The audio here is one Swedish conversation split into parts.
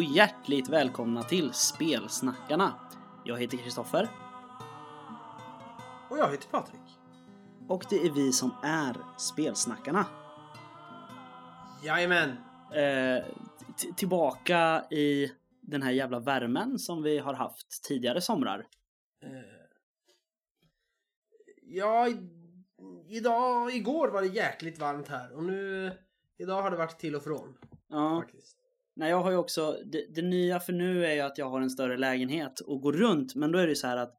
Och hjärtligt välkomna till Spelsnackarna. Jag heter Kristoffer Och jag heter Patrik. och det är vi som är Spelsnackarna. Jajamän. Eh, tillbaka i den här jävla värmen som vi har haft tidigare somrar. Eh, ja, idag, igår var det jäkligt varmt här och nu, idag har det varit till och från Ja, faktiskt. Nej, jag har ju också, det, det nya för nu är ju att jag har en större lägenhet och går runt, men då är det ju så här att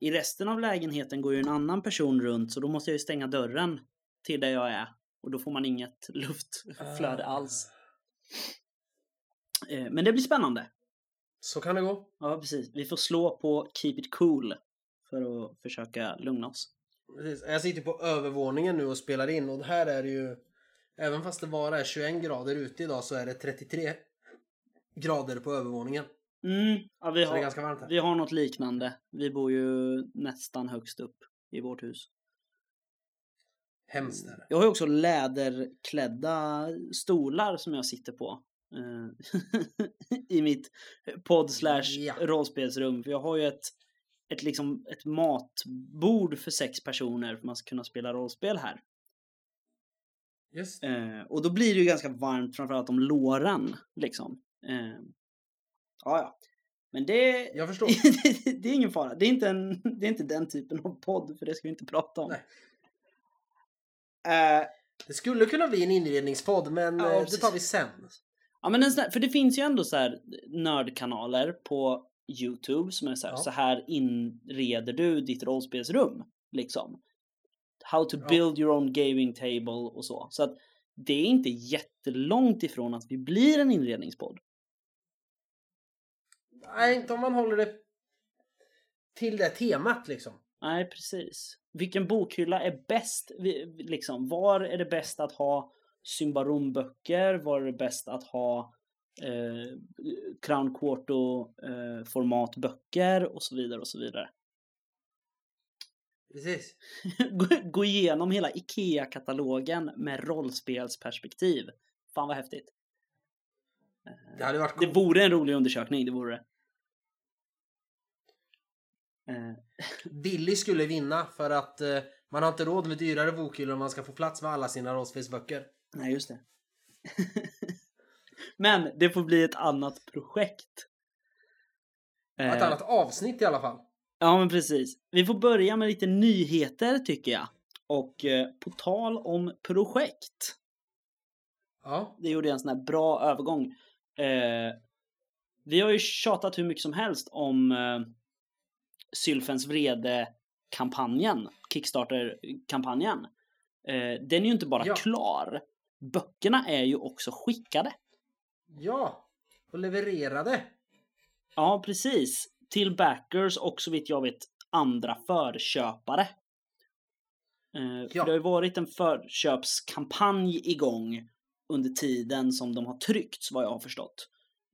i resten av lägenheten går ju en annan person runt så då måste jag ju stänga dörren till där jag är och då får man inget luftflöde Ah. alls. Eh, men det blir spännande. Så kan det gå. Ja, precis. Vi får slå på Keep It Cool för att försöka lugna oss. Precis. Jag sitter på övervåningen nu och spelar in och här är det ju, även fast det bara är 21 grader ute idag så är det 33 grader på övervåningen. Mm, ja, vi, Så det är har, ganska varmt här. vi har något liknande. Vi bor ju nästan högst upp i vårt hus. Hemskt är det. Jag har ju också läderklädda stolar som jag sitter på. eh, I mitt podd slash rollspelsrum. För jag har ju ett, ett, liksom, ett matbord för sex personer för man ska kunna spela rollspel här. Just Eh, och då blir det ju ganska varmt framförallt om låren. Liksom. Eh, ja, ja. Men det, Jag förstår. det, är ingen fara. Det är, inte en, det är inte den typen av podd, för det ska vi inte prata om. Nej. Eh, Det skulle kunna bli en inredningspodd men Ja, eh, det tar vi sen. ja, men en sån här, för det finns ju ändå så här nördkanaler på YouTube som är så här, Ja. så här inreder du ditt rollspelsrum. Liksom. How to Ja. build your own gaming table och så. Så att det är inte jättelångt ifrån att vi blir en inredningspodd. Nej, inte om man håller det till det temat liksom. Nej, precis. Vilken bokhylla är bäst? Liksom, var är det bäst att ha Symbarom-böcker? Var är det bäst att ha eh, Crown Quarto-formatböcker? och så vidare och så vidare. Precis. gå, gå igenom hela IKEA-katalogen med rollspelsperspektiv. Fan vad häftigt. Det hade varit Det coolt. vore en rolig undersökning, det vore det. Billy skulle vinna för att eh, man har inte råd med dyrare bokhyllor om man ska få plats med alla sina rollspelsböcker. Nej, just det. Men det får bli ett annat projekt. Ett Eh, annat avsnitt i alla fall. Ja, men precis. Vi får börja med lite nyheter tycker jag. Och eh, på tal om projekt. Ja. Det gjorde jag en sån här bra övergång. Eh, vi har ju tjatat hur mycket som helst om eh, Sylfens vrede-kampanjen. Kickstarter-kampanjen. Eh, den är ju inte bara Ja. klar. Böckerna är ju också skickade. Ja. Och levererade. Ja, precis. Till backers och så vitt jag vet andra förköpare. Eh, för Ja. Det har ju varit en förköpskampanj igång under tiden som de har tryckts vad jag har förstått.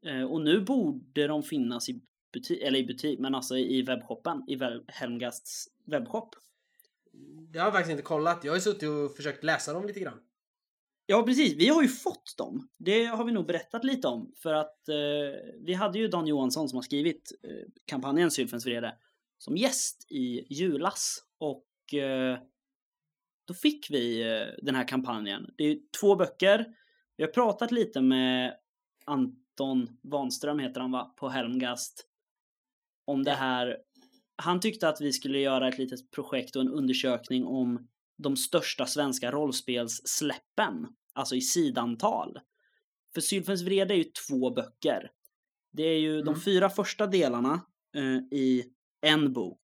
Eh, och nu borde de finnas i butik, eller i butik, men alltså i webbshoppen, i Helmgasts webbshop. Det har jag faktiskt inte kollat. Jag har ju suttit och försökt läsa dem lite grann. Ja, precis. Vi har ju fått dem. Det har vi nog berättat lite om. För att eh, vi hade ju Dan Johansson som har skrivit eh, kampanjen Sylfens vrede som gäst i julas. Och eh, då fick vi eh, den här kampanjen. Det är två böcker. Vi har pratat lite med Anton Wanström, heter han va, på Helmgast. Om det här. Han tyckte att vi skulle göra ett litet projekt och en undersökning om de största svenska rollspelssläppen, alltså i sidantal. För Sylfens vrede är ju två böcker. Det är ju de Mm. fyra första delarna eh, i en bok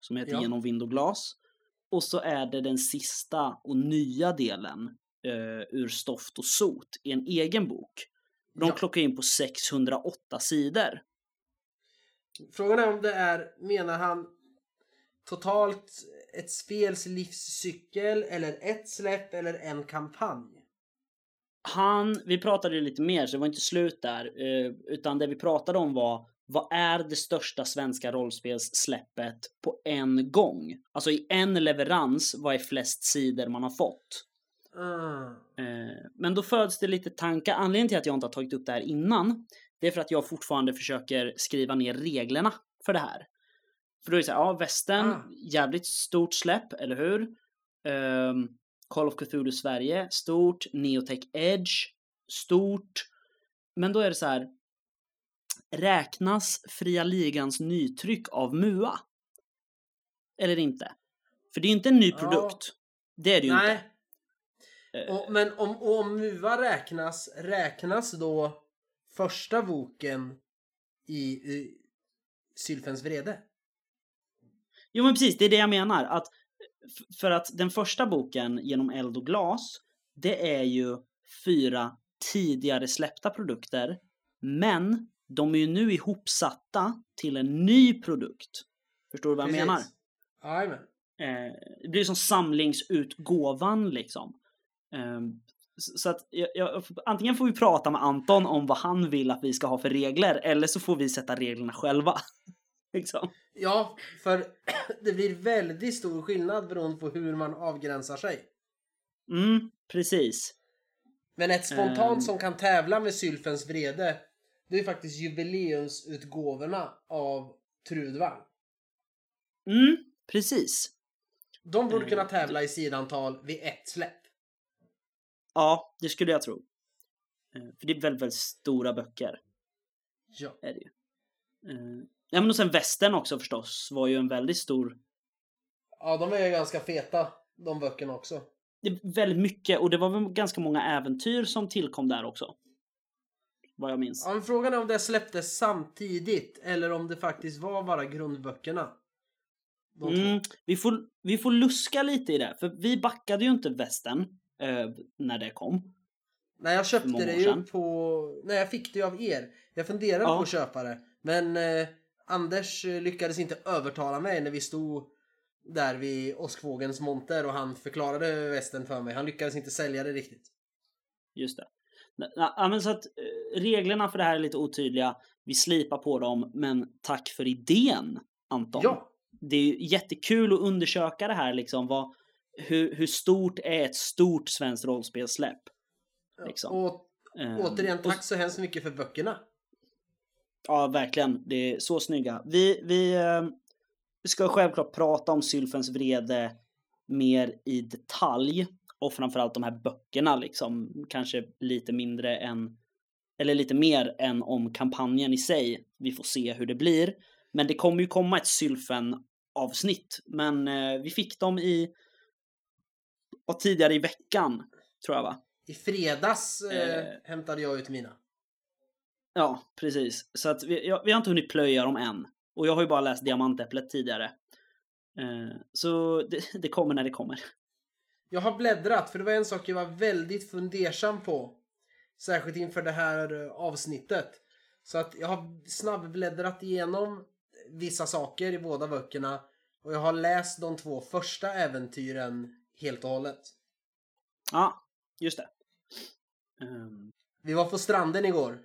som heter Ja. Genom vind och glas. Och så är det den sista och nya delen eh, ur Stoft och sot i en egen bok. De Ja. klockar in på 608 sidor. Frågan är om det är, menar han totalt ett spels livscykel eller ett släpp eller en kampanj? Han, vi pratade ju lite mer så det var inte slut där. Eh, utan det vi pratade om var vad är det största svenska rollspelssläppet på en gång? Alltså i en leverans, vad är flest sidor man har fått? Mm. Men då föds det lite tankar. Anledningen till att jag inte har tagit upp det här innan, det är för att jag fortfarande försöker skriva ner reglerna för det här. För då är det så här, ja, västern, Ah. jävligt stort släpp, eller hur? Ehm, Call of Cthulhu Sverige, stort. Neotech Edge, stort. Men då är det så här, räknas Fria Ligans nytryck av MUA? Eller inte? För det är ju inte en ny Ja. produkt. Det är det ju Nej. inte. Eh, Och, men om, om MUA räknas, räknas då första boken i, i Sylfens vrede? Jo men precis, det är det jag menar. Att, för att den första boken, Genom eld och glas, det är ju fyra tidigare släppta produkter. Men de är ju nu ihopsatta till en ny produkt. Förstår du vad jag Precis. menar? Jajamän. Eh, det blir som samlingsutgåvan liksom. Eh, s- så att jag, jag, antingen får vi prata med Anton om vad han vill att vi ska ha för regler eller så får vi sätta reglerna själva. liksom. Ja, för det blir väldigt stor skillnad beroende på hur man avgränsar sig. Mm, precis. Men ett spontant Ehm. som kan tävla med Sylfens vrede det är faktiskt jubileumsutgåvorna av Trudvang. Mm, precis. De borde Ehm, kunna tävla i sidantal vid ett släpp. Ja, det skulle jag tro. Eh, För det är väldigt, väldigt stora böcker. Ja. Är det ju. Eh, Ja, men och sen västern också förstås var ju en väldigt stor... ja, de är ju ganska feta de böckerna också. Det är väldigt mycket och det var väl ganska många äventyr som tillkom där också. Vad jag minns. Ja, men frågan är om det släpptes samtidigt eller om det faktiskt var bara grundböckerna. Mm, vi, får, vi får luska lite i det, för vi backade ju inte västern när det kom. Nej, jag köpte det ju sedan. på... Nej, jag fick det ju av er. Jag funderade Ja. på att köpa det. Men eh, Anders eh, lyckades inte övertala mig när vi stod där vid Åskfågens monter och han förklarade västen för mig. Han lyckades inte sälja det riktigt. Just det. Ja, Ja, men så att eh, reglerna för det här är lite otydliga. Vi slipar på dem, men tack för idén, Anton. Ja, Det är ju jättekul att undersöka det här liksom. Vad, hur, hur stort är ett stort svenskt rollspelssläpp? Liksom. och Eh, återigen och- tack så hemskt mycket för böckerna. Ja, verkligen. Det är så snygga. Vi, vi eh, ska självklart prata om Sylfens vrede mer i detalj. Och framförallt de här böckerna liksom. Kanske lite mindre än, eller lite mer än om kampanjen i sig. Vi får se hur det blir. Men det kommer ju komma ett Sylfen avsnitt. Men eh, vi fick dem i, och tidigare i veckan, tror jag va? I fredags eh, Eh. hämtade jag ut mina. Ja, precis. Så att vi, ja, vi har inte hunnit plöja dem än. Och jag har ju bara läst Diamantäpplet tidigare. Eh, så det, det kommer när det kommer. Jag har bläddrat för det var en sak jag var väldigt fundersam på. Särskilt inför det här eh, avsnittet. Så att jag har snabbbläddrat igenom vissa saker i båda böckerna. Och jag har läst de två första äventyren helt och hållet. Ja, just det. Ehm, Vi var på stranden igår.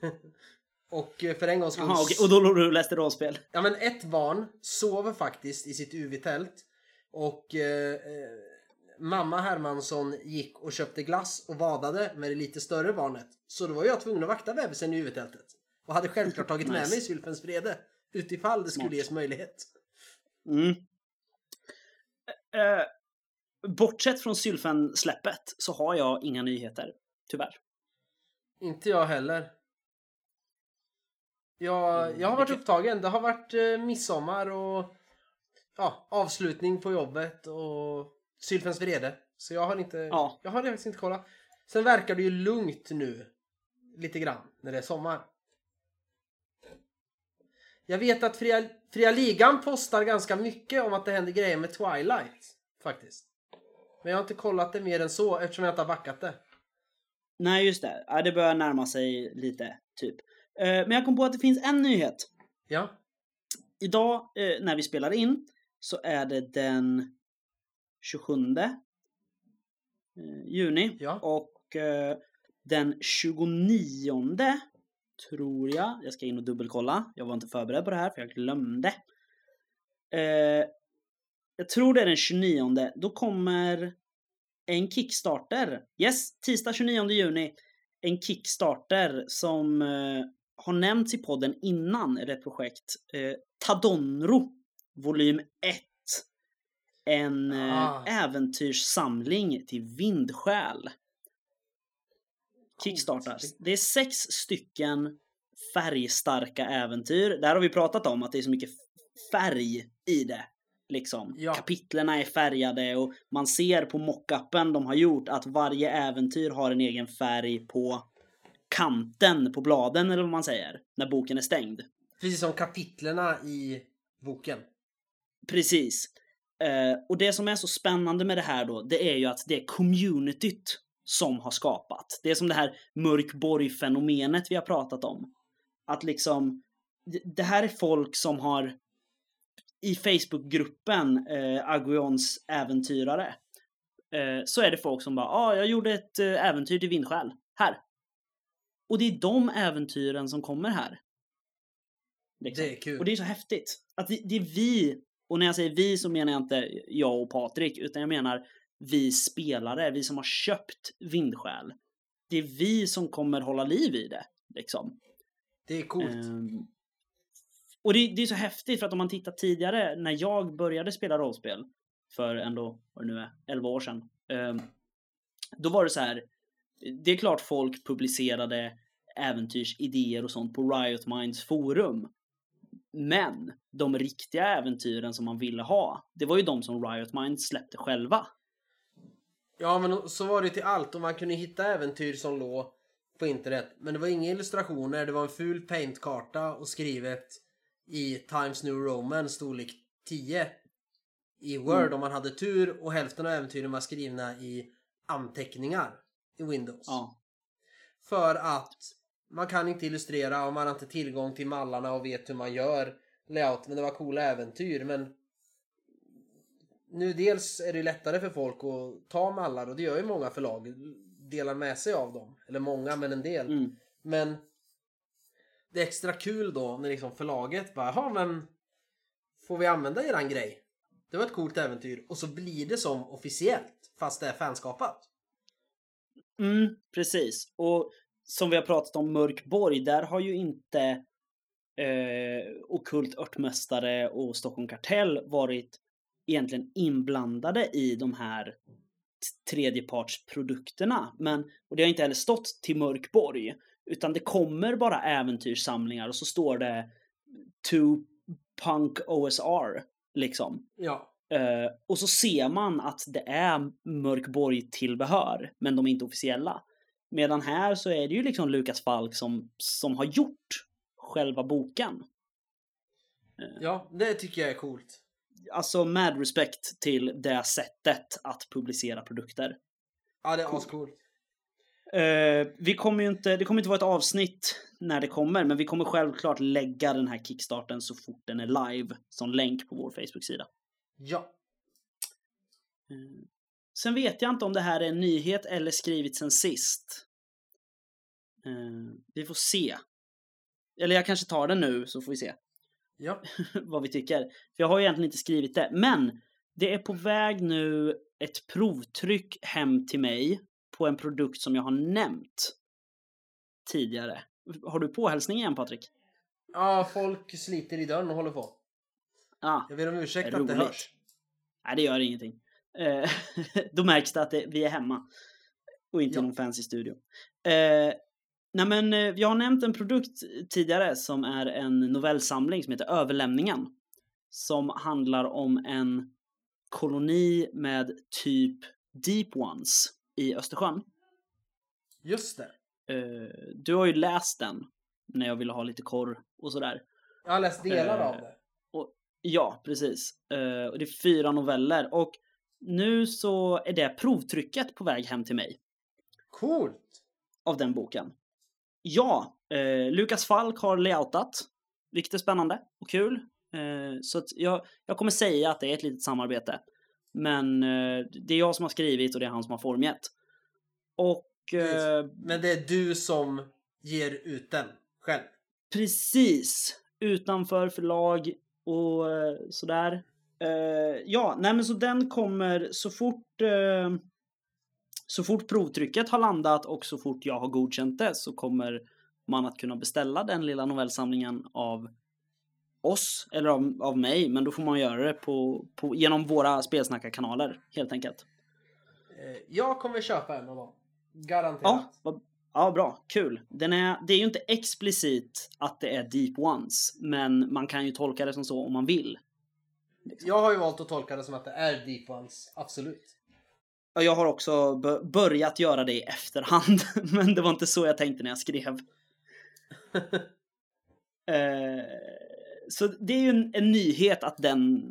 och eh, för en gångs skull... Jaha, okej. Och då låg du och läste rollspel? Ja men ett barn sover faktiskt i sitt UV-tält. Och eh, eh, mamma Hermansson gick och köpte glass och vadade med det lite större barnet. Så då var jag tvungen att vakta bebisen i UV-tältet. Och hade självklart tagit med Nice. mig Sylfens vrede. Utifall det skulle Smart. ges möjlighet. Mm. Eh, bortsett från Sylfen-släppet så har jag inga nyheter. Tyvärr. Inte jag heller. Jag, Mm, jag har varit upptagen. Det har varit eh, midsommar och ja, avslutning på jobbet och Sylfens vrede. Så jag har inte, Ja. jag har faktiskt inte kollat. Sen verkar det ju lugnt nu. Lite grann när det är sommar. Jag vet att Fria, Fria Ligan postar ganska mycket om att det händer grejer med Twilight. Faktiskt. Men jag har inte kollat det mer än så eftersom jag inte har backat det. Nej, just det. Ja, det börjar närma sig lite, typ. Eh, men jag kom på att det finns en nyhet. Ja. Idag eh, när vi spelar in så är det den 27 eh, juni. Ja. Och den 29 tror jag, jag ska in och dubbelkolla. Jag var inte förberedd på det här för jag glömde. Jag tror det är den 29. Då kommer en Kickstarter. Yes, tisdag 29 juni. en Kickstarter som eh, har nämnts i podden innan, är det ett projekt. Eh, Tadonro, volym 1. En eh, Ah. äventyrssamling till vindsjäl. Kickstartar. Det är sex stycken färgstarka äventyr. Där har vi pratat om att det är så mycket färg i det. Liksom. Ja. Kapitlerna är färgade och man ser på mockupen de har gjort att varje äventyr har en egen färg på kanten på bladen eller vad man säger. När boken är stängd. Precis som kapitlerna i boken. Precis. Eh, och det som är så spännande med det här då, det är ju att det är communityt som har skapat. Det är som det här mörkborg-fenomenet vi har pratat om. Att liksom, det- det här är folk som har i Facebookgruppen eh, Aguions äventyrare eh, så är det folk som bara, ah, jag gjorde ett eh, äventyr till vindsjäl. Här. Och det är de äventyren som kommer här. Liksom. Det är kul. Och det är så häftigt. Att det, det är vi, och när jag säger vi så menar jag inte jag och Patrik, utan jag menar vi spelare, vi som har köpt vindsjäl. Det är vi som kommer hålla liv i det. Liksom. Det är coolt. Ehm, och det, det är så häftigt för att om man tittar tidigare när jag började spela rollspel för ändå, vad det nu är, 11 år sedan. Ehm, då var det så här. Det är klart folk publicerade äventyrsidéer och sånt på Riot Minds forum. Men de riktiga äventyren som man ville ha, det var ju de som Riot Minds släppte själva. Ja, men så var det till allt och man kunde hitta äventyr som låg på internet. Men det var inga illustrationer, det var en ful paintkarta och skrivet i Times New Roman storlek 10 i Word Mm. om man hade tur och hälften av äventyren var skrivna i anteckningar i Windows. Ja. För att man kan inte illustrera och man har inte tillgång till mallarna och vet hur man gör layout. Men det var coola äventyr. Men nu dels är det lättare för folk att ta mallar och det gör ju många förlag. Delar med sig av dem. Eller många, men en del. Mm. Men det är extra kul då när liksom förlaget bara, ja men får vi använda eran grej? Det var ett coolt äventyr och så blir det som officiellt fast det är fanskapat. Mm, precis. Och som vi har pratat om Mörkborg, där har ju inte eh, Okult Örtmästare och Stockholm Kartell varit egentligen inblandade i de här tredjepartsprodukterna. Men, och det har inte heller stått till Mörkborg, utan det kommer bara äventyrssamlingar och så står det To Punk OSR, liksom. Ja. Eh, och så ser man att det är Mörkborg-tillbehör, men de är inte officiella. Medan här så är det ju liksom Lukas Falk som, som har gjort själva boken. Ja, det tycker jag är coolt. Alltså med respekt till det sättet att publicera produkter. Ja, det är Coolt. ascoolt. Eh, vi kommer ju inte, det kommer inte vara ett avsnitt när det kommer, men vi kommer självklart lägga den här kickstarten så fort den är live som länk på vår Facebook-sida. Ja. Eh, Sen vet jag inte om det här är en nyhet eller skrivit sen sist. Eh, Vi får se. Eller jag kanske tar den nu så får vi se Ja. vad vi tycker. För jag har ju egentligen inte skrivit det. Men det är på väg nu ett provtryck hem till mig på en produkt som jag har nämnt tidigare. Har du påhälsning igen Patrik? Ja, folk sliter i dörren och håller på. Ja, Jag ber om ursäkt att det Roligt. hörs. nej det gör ingenting. Eh, Då märks det att det, vi är hemma. Och inte Ja. i någon fancy studio. Eh, nej men eh, jag har nämnt en produkt tidigare som är en novellsamling som heter Överlämningen. Som handlar om en koloni med typ Deep Ones i Östersjön. Just det. Eh, du har ju läst den när jag ville ha lite korr och sådär. Jag har läst delar Eh, av det. Ja, precis. Eh, och det är fyra noveller och nu så är det provtrycket på väg hem till mig Coolt! av den boken. Ja, eh, Lukas Falk har layoutat, vilket är spännande och kul. Eh, så jag, jag kommer säga att det är ett litet samarbete. Men eh, det är jag som har skrivit och det är han som har formgett. Och eh, Men det är du som ger ut den själv. Precis! Utanför förlag och eh, sådär. Ja, nej men så den kommer så fort... så fort provtrycket har landat och så fort jag har godkänt det så kommer man att kunna beställa den lilla novellsamlingen av oss eller av, av mig, men då får man göra det på, på, genom våra spelsnackarkanaler helt enkelt. Eh, Jag kommer köpa en av dem. Garanterat. Ja, ja, bra, kul. Den är, det är ju inte explicit att det är Deep Ones, men man kan ju tolka det som så om man vill. Jag har ju valt att tolka det som att det är Deep Ones. Absolut. Ja, Jag har också börjat göra det i efterhand, men det var inte så jag tänkte när jag skrev. Eh, så det är ju en, en nyhet att den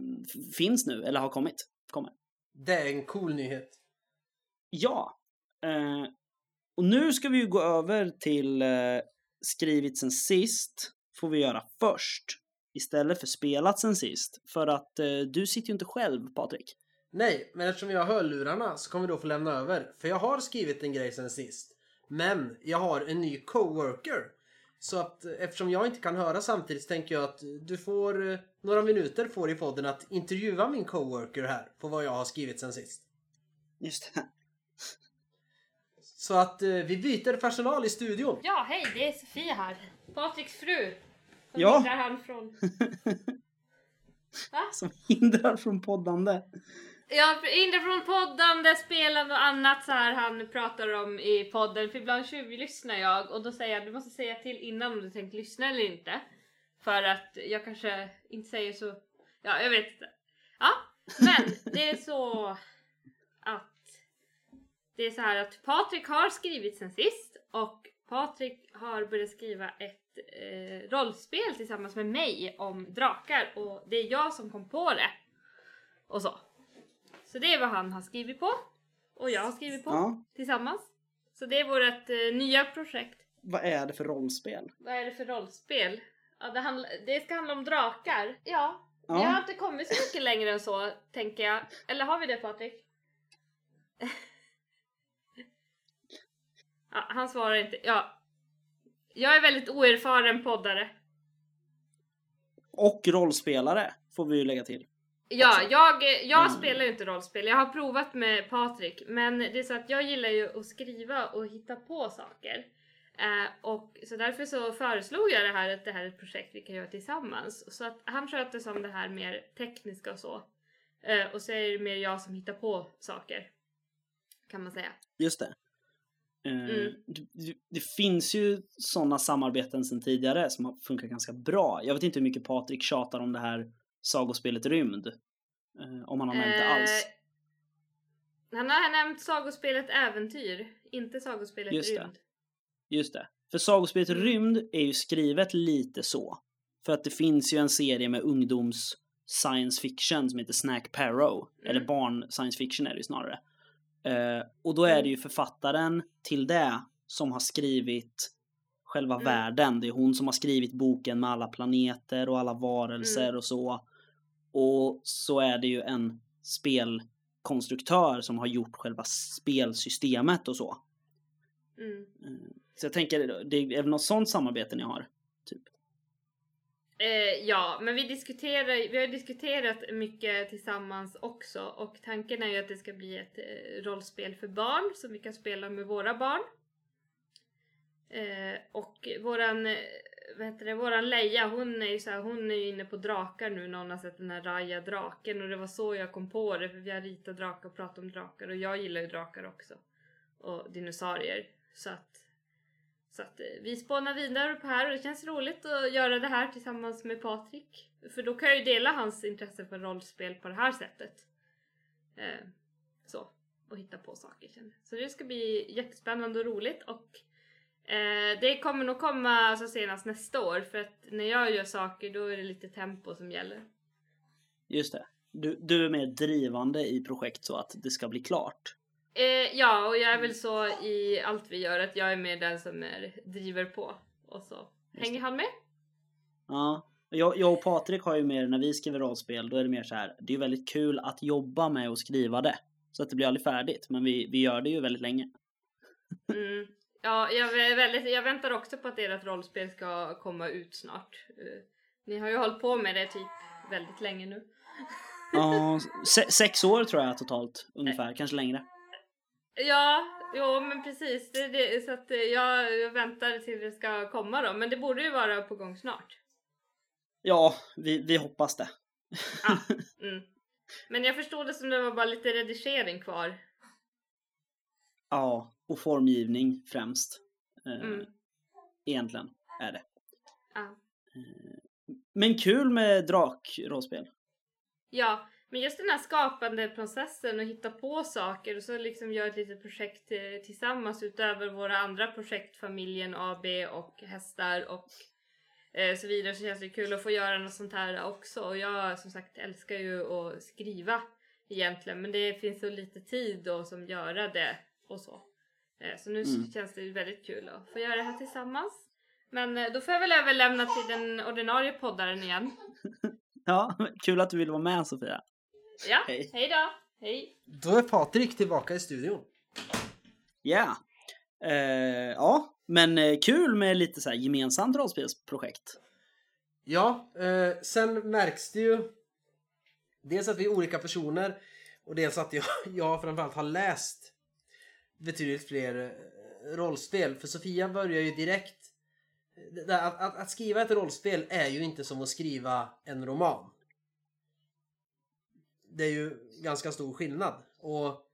finns nu, eller har kommit. Kommer. Det är en cool nyhet. Ja. Eh, och nu ska vi ju gå över till eh, skrivit sen sist. Får vi göra först. Istället för spelat sen sist. För att eh, du sitter ju inte själv, Patrik. Nej, men eftersom jag har hörlurarna så kommer vi då få lämna över. För jag har skrivit en grej sen sist. Men jag har en ny coworker. Så att eftersom jag inte kan höra samtidigt så tänker jag att du får eh, några minuter får i podden att intervjua min coworker här på vad jag har skrivit sen sist. Just det. Så att eh, vi byter personal i studion. Ja, hej, det är Sofia här. Patriks fru. Som Ja. hindrar han från... Va? Som hindrar från poddande. Ja, hindrar från poddande, spelande och annat så här han pratar om i podden. För ibland tjuvlyssnar jag och då säger jag du måste säga till innan om du tänkt lyssna eller inte. För att jag kanske inte säger så... Ja, jag vet inte. Ja, men det är så att det är så här att Patrik har skrivit sen sist och Patrik har börjat skriva ett eh, rollspel tillsammans med mig om drakar och det är jag som kom på det. Och så. Så det är vad han har skrivit på och jag har skrivit på Ja. tillsammans. Så det är vårt eh, nya projekt. Vad är det för rollspel? Vad är det för rollspel? Ja, det, handla, det ska handla om drakar. Ja, vi har Ja. inte kommit så mycket längre än så, tänker jag. Eller har vi det Patrik? ja, han svarar inte. Ja. Jag är väldigt oerfaren poddare. Och rollspelare, får vi ju lägga till. Ja, jag, jag Mm. spelar ju inte rollspel. Jag har provat med Patrik, men det är så att jag gillar ju att skriva och hitta på saker. Eh, och så därför så föreslog jag det här att det här är ett projekt vi kan göra tillsammans. Så att han sköter som det här mer tekniska och så. Eh, och så är det mer jag som hittar på saker. Kan man säga. Just det. Eh, Mm. det- det, finns ju sådana samarbeten sedan tidigare som har funkat ganska bra. Jag vet inte hur mycket Patrik tjatar om det här sagospelet Rymd. Eh, om han har nämnt det alls. Eh, han har nämnt sagospelet Äventyr, inte sagospelet Just det. Rymd. Just det. För sagospelet Mm. Rymd är ju skrivet lite så. För att det finns ju en serie med ungdoms science fiction som heter Snack Parrow. Mm. Eller barn science fiction är det ju snarare. Eh, och då är Mm. det ju författaren till det som har skrivit själva Mm. världen. Det är hon som har skrivit boken med alla planeter och alla varelser Mm. och så. Och så är det ju en spelkonstruktör som har gjort själva spelsystemet och så. Mm. Eh, Så jag tänker, det är väl något sånt samarbete ni har? Typ. Eh, ja, men vi diskuterar, vi har diskuterat mycket tillsammans också och tanken är ju att det ska bli ett eh, rollspel för barn som vi kan spela med våra barn. Eh, och våran, eh, vad heter det, våran Leia hon är ju så här, hon är ju inne på drakar nu när hon har sett den här Raya draken och det var så jag kom på det för vi har ritat drakar och pratat om drakar och jag gillar ju drakar också. Och dinosaurier. Så att så att eh, vi spånar vidare på här och det känns roligt att göra det här tillsammans med Patrik. För då kan jag ju dela hans intresse för rollspel på det här sättet. Eh, så. Och hitta på saker känner jag. Så det ska bli jättespännande och roligt och eh, det kommer nog komma alltså senast nästa år för att när jag gör saker då är det lite tempo som gäller. Just det. Du, du är mer drivande i projekt så att det ska bli klart. Eh, ja, och jag är väl så i allt vi gör att jag är mer den som är, driver på. Och så Just hänger han med. Ja. Jag, jag och Patrik har ju mer, när vi skriver rollspel, då är det mer så här. det är väldigt kul att jobba med och skriva det. Så att det blir aldrig färdigt, men vi, vi gör det ju väldigt länge. Mm. Ja, jag, väldigt, jag väntar också på att ert rollspel ska komma ut snart. Eh, ni har ju hållit på med det typ väldigt länge nu. Ja, se, sex år tror jag totalt, ungefär, kanske längre. Ja, jo men precis. Det, det, så att eh, jag, jag väntar till det ska komma då. Men det borde ju vara på gång snart. Ja, vi, vi hoppas det. Ja, mm. Men jag förstod det som det var bara lite redigering kvar. Ja, och formgivning främst. Eh, Mm. Egentligen är det. Ja. Men kul med drakrollspel. Ja, men just den här skapande processen och hitta på saker och så liksom göra ett litet projekt eh, tillsammans utöver våra andra projekt, familjen, AB och hästar och eh, så vidare så känns det kul att få göra något sånt här också. Och jag som sagt älskar ju att skriva egentligen men det finns så lite tid då som göra det och så. Eh, så nu Mm. känns det väldigt kul att få göra det här tillsammans. Men eh, då får jag väl överlämna till den ordinarie poddaren igen. Ja, kul att du ville vara med Sofia. Ja, Hej. hej då! Hej! Då är Patrik tillbaka i studion. Ja. Eh, ja, men eh, kul med lite så här gemensamt rollspelsprojekt. Ja, eh, sen märks det ju dels att vi är olika personer och dels att jag, jag framförallt har läst betydligt fler eh, rollspel. För Sofia börjar ju direkt... Att, att, att skriva ett rollspel är ju inte som att skriva en roman. Det är ju ganska stor skillnad. Och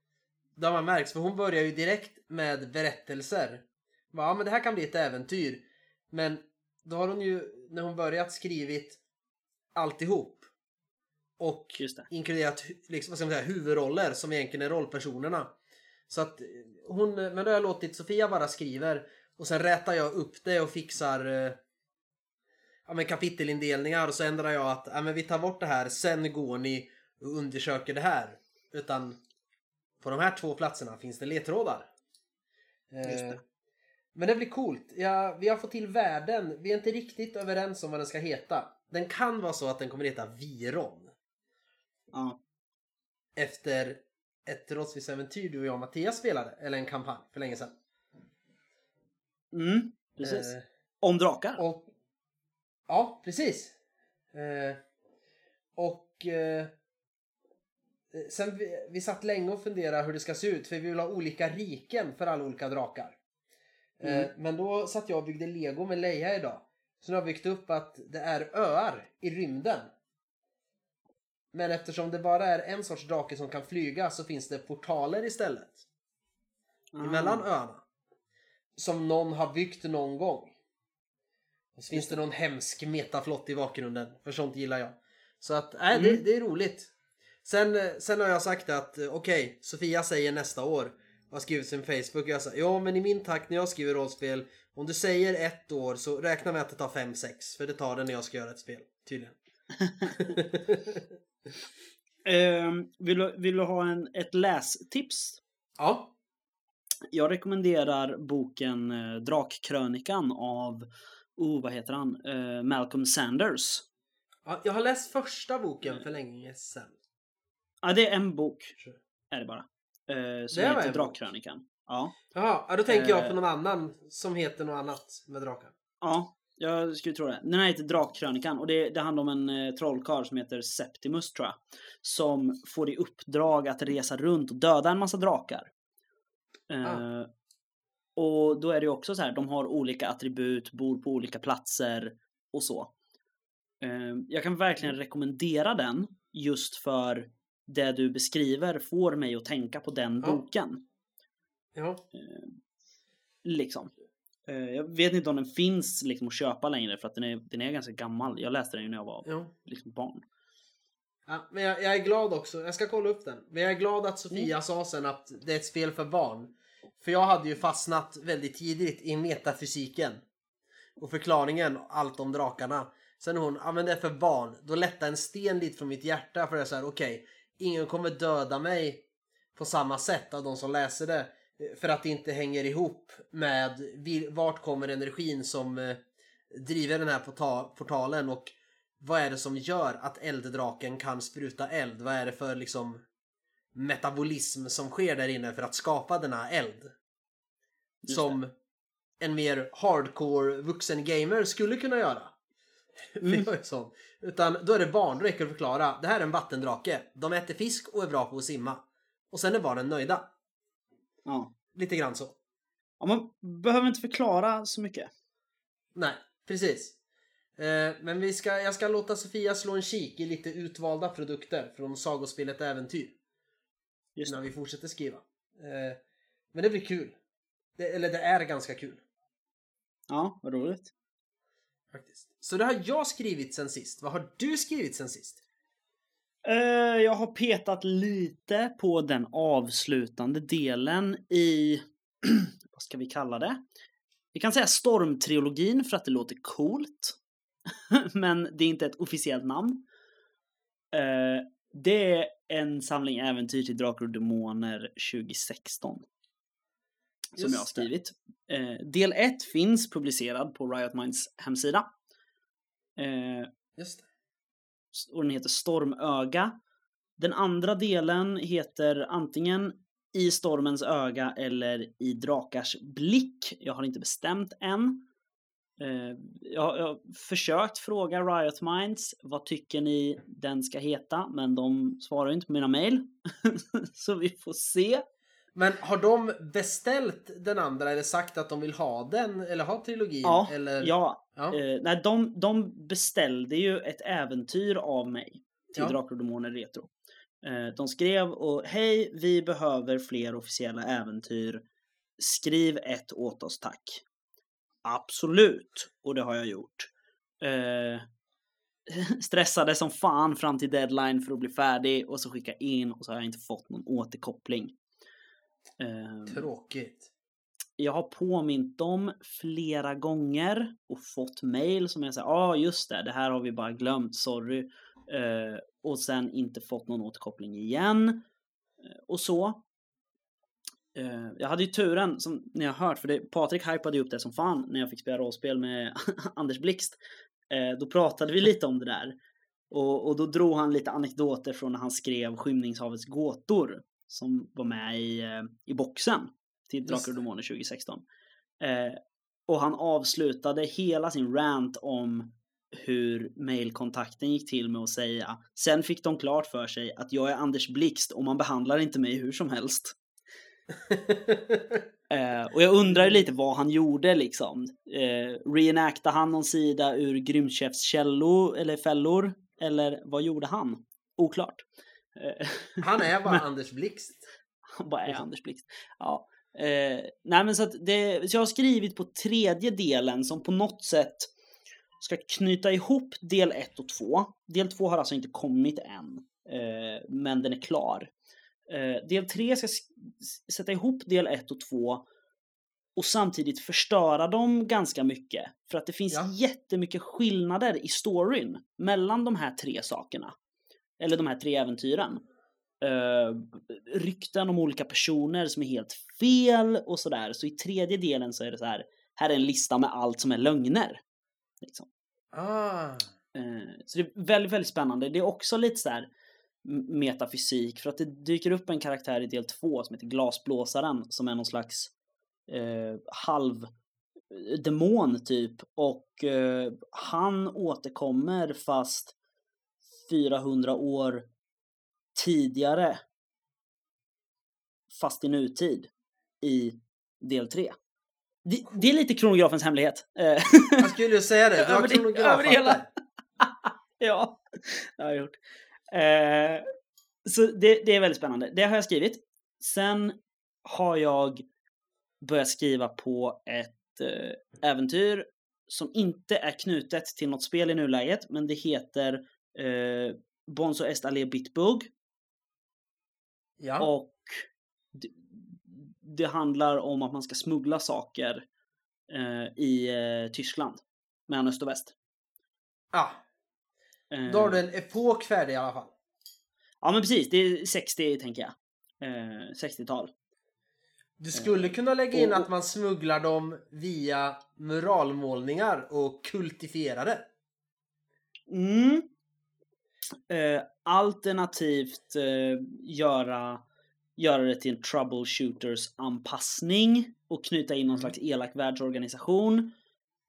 det har man märkt, för hon börjar ju direkt med berättelser. Ja, men det här kan bli ett äventyr. Men då har hon ju, när hon börjat skrivit alltihop. Och inkluderat liksom, vad ska man säga, huvudroller som egentligen är rollpersonerna. Så att eh, hon, men då har jag låtit Sofia bara skriver och sen rätar jag upp det och fixar eh, ja, men kapitelindelningar och så ändrar jag att ja, men vi tar bort det här, sen går ni och undersöker det här. Utan på de här två platserna finns det ledtrådar. Det. Eh, Men det blir coolt. Ja, vi har fått till världen. Vi är inte riktigt överens om vad den ska heta. Den kan vara så att den kommer heta Viron. Ja. Efter ett rollspelsäventyr du och jag och Mattias spelade. Eller en kampanj för länge sedan. Mm, precis. Eh, Om drakar. och, ja, precis. Eh, och eh, sen vi, vi satt länge och funderade hur det ska se ut. För vi vill ha olika riken för alla olika drakar. Eh, Mm. men då satt jag och byggde lego med Leia idag. Så nu har jag byggt upp att det är öar i rymden. Men eftersom det bara är en sorts drake som kan flyga så finns det portaler istället. Ah. Emellan öarna. Som någon har byggt någon gång. Och så finns det någon hemsk metaflott i bakgrunden. För sånt gillar jag. Så att, nej, det, Mm. det är roligt. Sen, sen har jag sagt att eh, okej, Sofia säger nästa år. och Har skrivit sin Facebook och jag sa ja men i min takt när jag skriver rollspel. Om du säger ett år så räkna med att det tar fem sex För det tar det när jag ska göra ett spel. Tydligen. Ehm, vill, du, vill du ha en, ett lästips? ja. Jag rekommenderar boken eh, Drakkrönikan av, oh vad heter han, Eh, Malcolm Sanders. ja. Jag har läst första boken för länge sedan. Ja, det är en bok, är det bara. Eh, som Det heter. Drakkrönikan. Ja. Jaha, ja, då tänker jag Eh. på någon annan som heter något annat med drakar. Ja, jag skulle tro det. Den här heter Drakkrönikan och det, det handlar om en eh, trollkarl som heter Septimus tror jag. Som får i uppdrag att resa runt och döda en massa drakar. Eh, Ah. Och då är det ju också så här, de har olika attribut, bor på olika platser och så. Eh, jag kan verkligen rekommendera den just för det du beskriver får mig att tänka på den Ja. boken. Ja. Liksom. Eh, Jag vet inte om den finns liksom att köpa längre för att den är, den är ganska gammal. Jag läste den ju när jag var liksom barn. ja men jag, jag är glad också. Jag ska kolla upp den. Men jag är glad att Sofia sa sen att det är ett spel för barn. För jag hade ju fastnat väldigt tidigt i metafysiken. Och förklaringen, allt om drakarna. Sen hon, ja men det är för barn. Då lättade en sten lite från mitt hjärta för det är så här, okej. ingen kommer döda mig på samma sätt av de som läser det. Eh, För att det inte hänger ihop med vart kommer energin som eh, driver den här porta- portalen och vad är det som gör att elddraken kan spruta eld? Vad är det för liksom metabolism som sker där inne för att skapa denna eld? Som en mer hardcore vuxen gamer skulle kunna göra. Mm. För jag är sån. Utan då är det barn, då räcker det att förklara. Det här är en vattendrake. De äter fisk och är bra på att simma. Och sen är barnen nöjda. Ja. Lite grann så. ja. Man behöver inte förklara så mycket. Nej, precis. Eh, men vi ska, jag ska låta Sofia slå en kik i lite utvalda produkter från sagospelet Äventyr. Just Innan vi fortsätter skriva. Eh, men det blir kul. Det, eller det är ganska kul. Ja, vad roligt. Faktiskt. Så det har jag skrivit sen sist. Vad har du skrivit sen sist? Eh, jag har petat lite på den avslutande delen i, vad ska vi kalla det? Vi kan säga Stormtrilogin för att det låter coolt. Men det är inte ett officiellt namn. Eh, det är en samling äventyr till Drakar och Demoner 2016. Som Just jag har skrivit. Eh, del 1 finns publicerad på Riot Minds hemsida. Just det och den heter Stormöga. Den andra delen heter antingen I stormens öga eller I drakars blick. Jag har inte bestämt än. Eh, jag har, jag har försökt fråga Riot Minds vad tycker ni den ska heta, men de svarar inte på mina mejl. Så vi får se. Men har de beställt den andra eller sagt att de vill ha den eller ha trilogin? Ja, eller? ja. ja. Eh, nej, de, de beställde ju ett äventyr av mig till Ja. Drakar och Demoner Retro. Eh, de skrev och hej, vi behöver fler officiella äventyr. Skriv ett åt oss tack. Absolut, och det har jag gjort. Eh, stressade som fan fram till deadline för att bli färdig och så skicka in och så har jag inte fått någon återkoppling. Eh, Tråkigt. jag har påmint dem flera gånger och fått mail som jag säger, ja ah, just det, det här har vi bara glömt, sorry. Eh, och sen inte fått någon återkoppling igen. Eh, och så. Eh, jag hade ju turen, som ni har hört, för det, Patrik hypade ju upp det som fan när jag fick spela rollspel med Anders Blixt. Då pratade vi lite om det där. Och, och då drog han lite anekdoter från när han skrev Skymningshavets gåtor som var med i, eh, i boxen till Drakar och. Demoner 2016. Eh, och han avslutade hela sin rant om hur mailkontakten gick till med att säga Sen fick de klart för sig att jag är Anders Blixt och man behandlar inte mig hur som helst. Eh, och jag undrar lite vad han gjorde liksom. Eh, reenactade han någon sida ur Grymtchefs källor eller fällor? Eller vad gjorde han? Oklart. Eh, Han är bara Men- Anders Blixt. han bara är Liksom. Anders Blixt. Ja. Eh, nej men så att det, så jag har skrivit på tredje delen som på något sätt ska knyta ihop del 1 och 2. Del 2 har alltså inte kommit än. Eh, men den är klar. Eh, del 3 ska sätta ihop del 1 och 2 och samtidigt förstöra dem ganska mycket. För att det finns Ja. jättemycket skillnader i storyn mellan de här tre sakerna. Eller de här tre äventyren. Uh, rykten om olika personer som är helt fel och sådär. Så i tredje delen så är det så här, här är en lista med allt som är lögner. Liksom. Ah. Eh, Så det är väldigt, väldigt spännande. Det är också lite så här metafysik för att det dyker upp en karaktär i del två som heter Glasblåsaren som är någon slags eh, halv demon typ och han återkommer fast 400 år tidigare fast i nutid i del 3. Det, det är lite kronografens hemlighet. Jag skulle ju säga det. Du har Över det- hela. kronografat. Ja, det har jag gjort. Eh, så det, det är väldigt spännande. Det har jag skrivit. Sen har jag börjat skriva på ett eh, äventyr som inte är knutet till något spel i nuläget, men det heter eh, Bonzo Est Allé Bitbug Ja. och det, det handlar om att man ska smuggla saker eh, i eh, Tyskland mellan öst och väst. ja. Eh, Då har du en epok färdig i alla fall. Ja men precis, det är 60 tänker jag. Eh, 60-tal. Du skulle kunna lägga in och- att man smugglar dem via muralmålningar och kultifierar det. Mm. Eh, alternativt eh, göra, göra det till en troubleshooters anpassning och knyta in någon Mm. slags elak världsorganisation.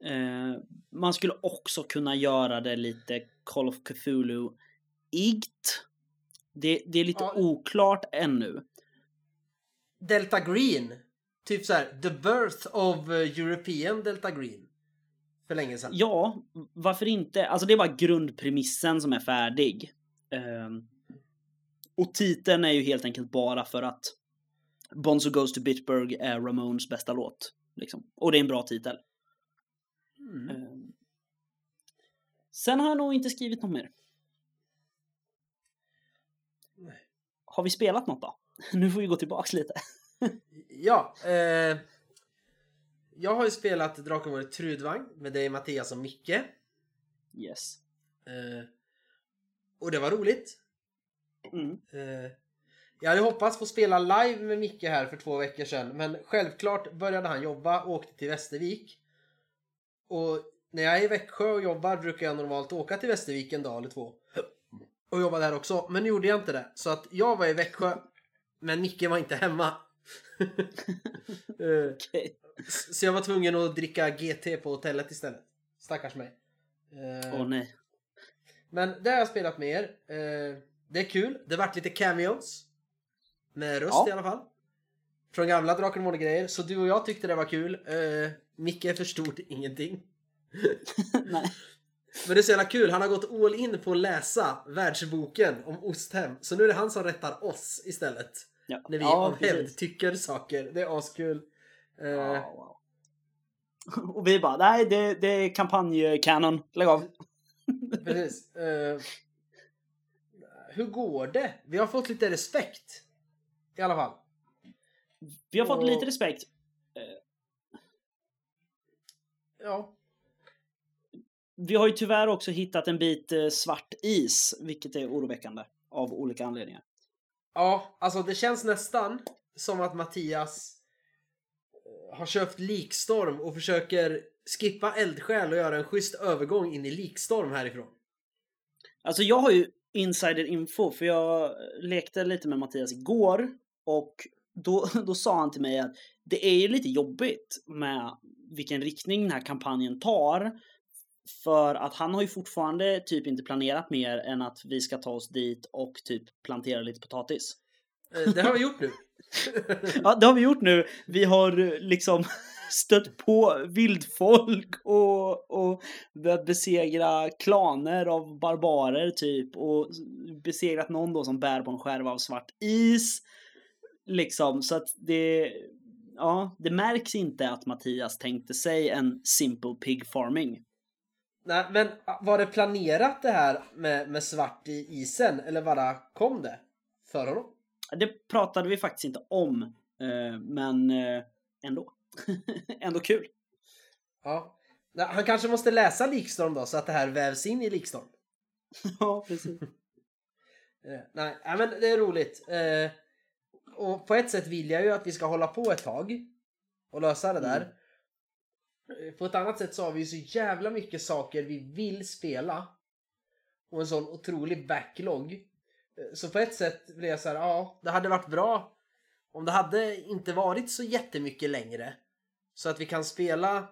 Eh, man skulle också kunna göra det lite Call of Cthulhu-igt. Det, det är lite Ja. oklart ännu. Delta Green. Typ så här, the birth of eh, European Delta Green. För länge sedan. Ja, varför inte? Alltså det är bara grundpremissen som är färdig. Ehm, och titeln är ju helt enkelt bara för att Bonzo Goes to Bitburg är Ramones bästa låt. Liksom. Och det är en bra titel. Mm. Ehm, sen har jag nog inte skrivit något mer. Nej. Har vi spelat något då? Nu får vi gå tillbaks lite. Ja, eh, jag har ju spelat Drakenborg Trudvang med dig Mattias och Micke. Yes. Eh, och det var roligt. Mm. Eh, jag hade hoppats få spela live med Micke här för två veckor sedan men självklart började han jobba och åkte till Västervik. Och när jag är i Växjö och jobbar brukar jag normalt åka till Västervik en dag eller två. Och jobba där också, men nu gjorde jag inte det. Så att jag var i Växjö men Micke var inte hemma. Eh, Okej. så jag var tvungen att dricka GT på hotellet istället. Stackars mig. Eh, Åh nej. men det har jag spelat med er. Eh, det är kul. Det vart lite cameos. Med röst Ja. i alla fall. Från gamla Drakar och grejer Så du och jag tyckte det var kul. Micke förstod ingenting. nej. Men det är så jävla kul. Han har gått all in på att läsa världsboken om Osthem. Så nu är det han som rättar oss istället. Ja. När vi ja, av hävd tycker saker. Det är askul. Eh, Ja, wow. Och vi bara, nej det, det är kampanjkanon. Lägg av. Precis. Eh, hur går det? Vi har fått lite respekt. I alla fall. Vi har fått Och- lite respekt. Ja. Vi har ju tyvärr också hittat en bit eh, svart is, vilket är oroväckande av olika anledningar. Ja, alltså det känns nästan som att Mattias eh, har köpt likstorm och försöker skippa eldsjäl och göra en schysst övergång in i likstorm härifrån. Alltså jag har ju insiderinfo för jag lekte lite med Mattias igår och då, då sa han till mig att det är ju lite jobbigt med vilken riktning den här kampanjen tar. För att han har ju fortfarande typ inte planerat mer än att vi ska ta oss dit och typ plantera lite potatis. Eh, Det har vi gjort nu. Ja, det har vi gjort nu. Vi har eh, liksom stött på vildfolk och, och börjat besegra klaner av barbarer typ och besegrat någon då som bär på en skärva av svart is. Liksom, så att det, ja, det märks inte att Mattias tänkte sig en simple pig farming. Nej, men var det planerat det här med, med svart i isen eller bara kom det för honom? Det pratade vi faktiskt inte om, eh, men eh, ändå. ändå kul. Ja. Han kanske måste läsa likstorm då så att det här vävs in i likstorm. ja, precis. Eh, nej, men det är roligt. Och på ett sätt vill jag ju att vi ska hålla på ett tag och lösa det där. Eh, På ett annat sätt så har vi så jävla mycket saker vi vill spela och en sån otrolig backlog. Eh, Så på ett sätt blir jag så här, ja, det hade varit bra om det hade inte varit så jättemycket längre. Så att vi kan spela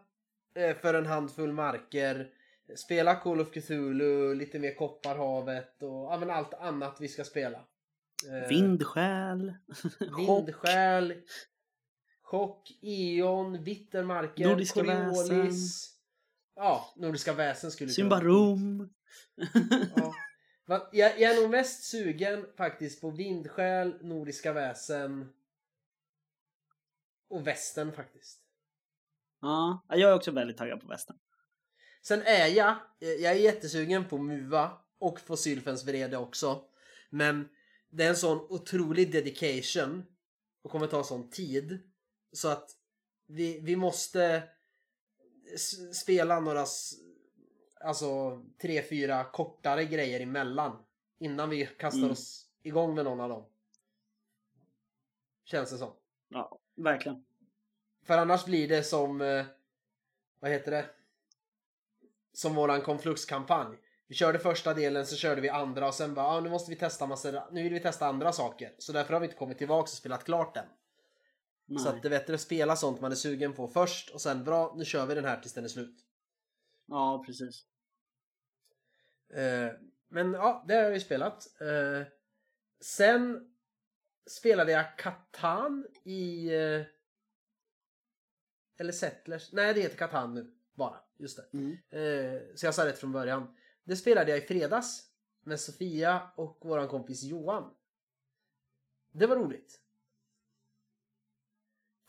eh, för en handfull marker, spela Call of Cthulhu, lite mer Kopparhavet och ja, allt annat vi ska spela. Eh, Vindsjäl. Chock. Eon, Vittermarker, Nordiska Coriolis. Ja, Nordiska väsen skulle. Symbarom. Ja. Jag, jag är nog mest sugen faktiskt på Vindsjäl, Nordiska väsen och västen faktiskt. Ja, jag är också väldigt taggad på västen. Sen är jag, jag är jättesugen på Muva och på Sylfens vrede också. Men det är en sån otrolig dedication och kommer ta sån tid. Så att vi, vi måste spela några, alltså tre, fyra kortare grejer emellan. Innan vi kastar Mm. oss igång med någon av dem. Känns det som. Ja, verkligen. För annars blir det som, eh, vad heter det? Som våran konfluxkampanj. Vi körde första delen, så körde vi andra och sen bara, ah, nu måste vi testa massor, nu vill vi testa andra saker. Så därför har vi inte kommit tillbaka och spelat klart den. Nej. Så att det är bättre att spela sånt man är sugen på först och sen, bra, nu kör vi den här tills den är slut. Ja, precis. Eh, men ja, det har ju spelat. Eh, sen spelade jag Catan i... eh, Eller Settlers. Nej, det heter Catan nu. Bara. Just det. Mm. Eh, Så jag sa rätt från början. Det spelade jag i fredags. Med Sofia och våran kompis Johan. Det var roligt.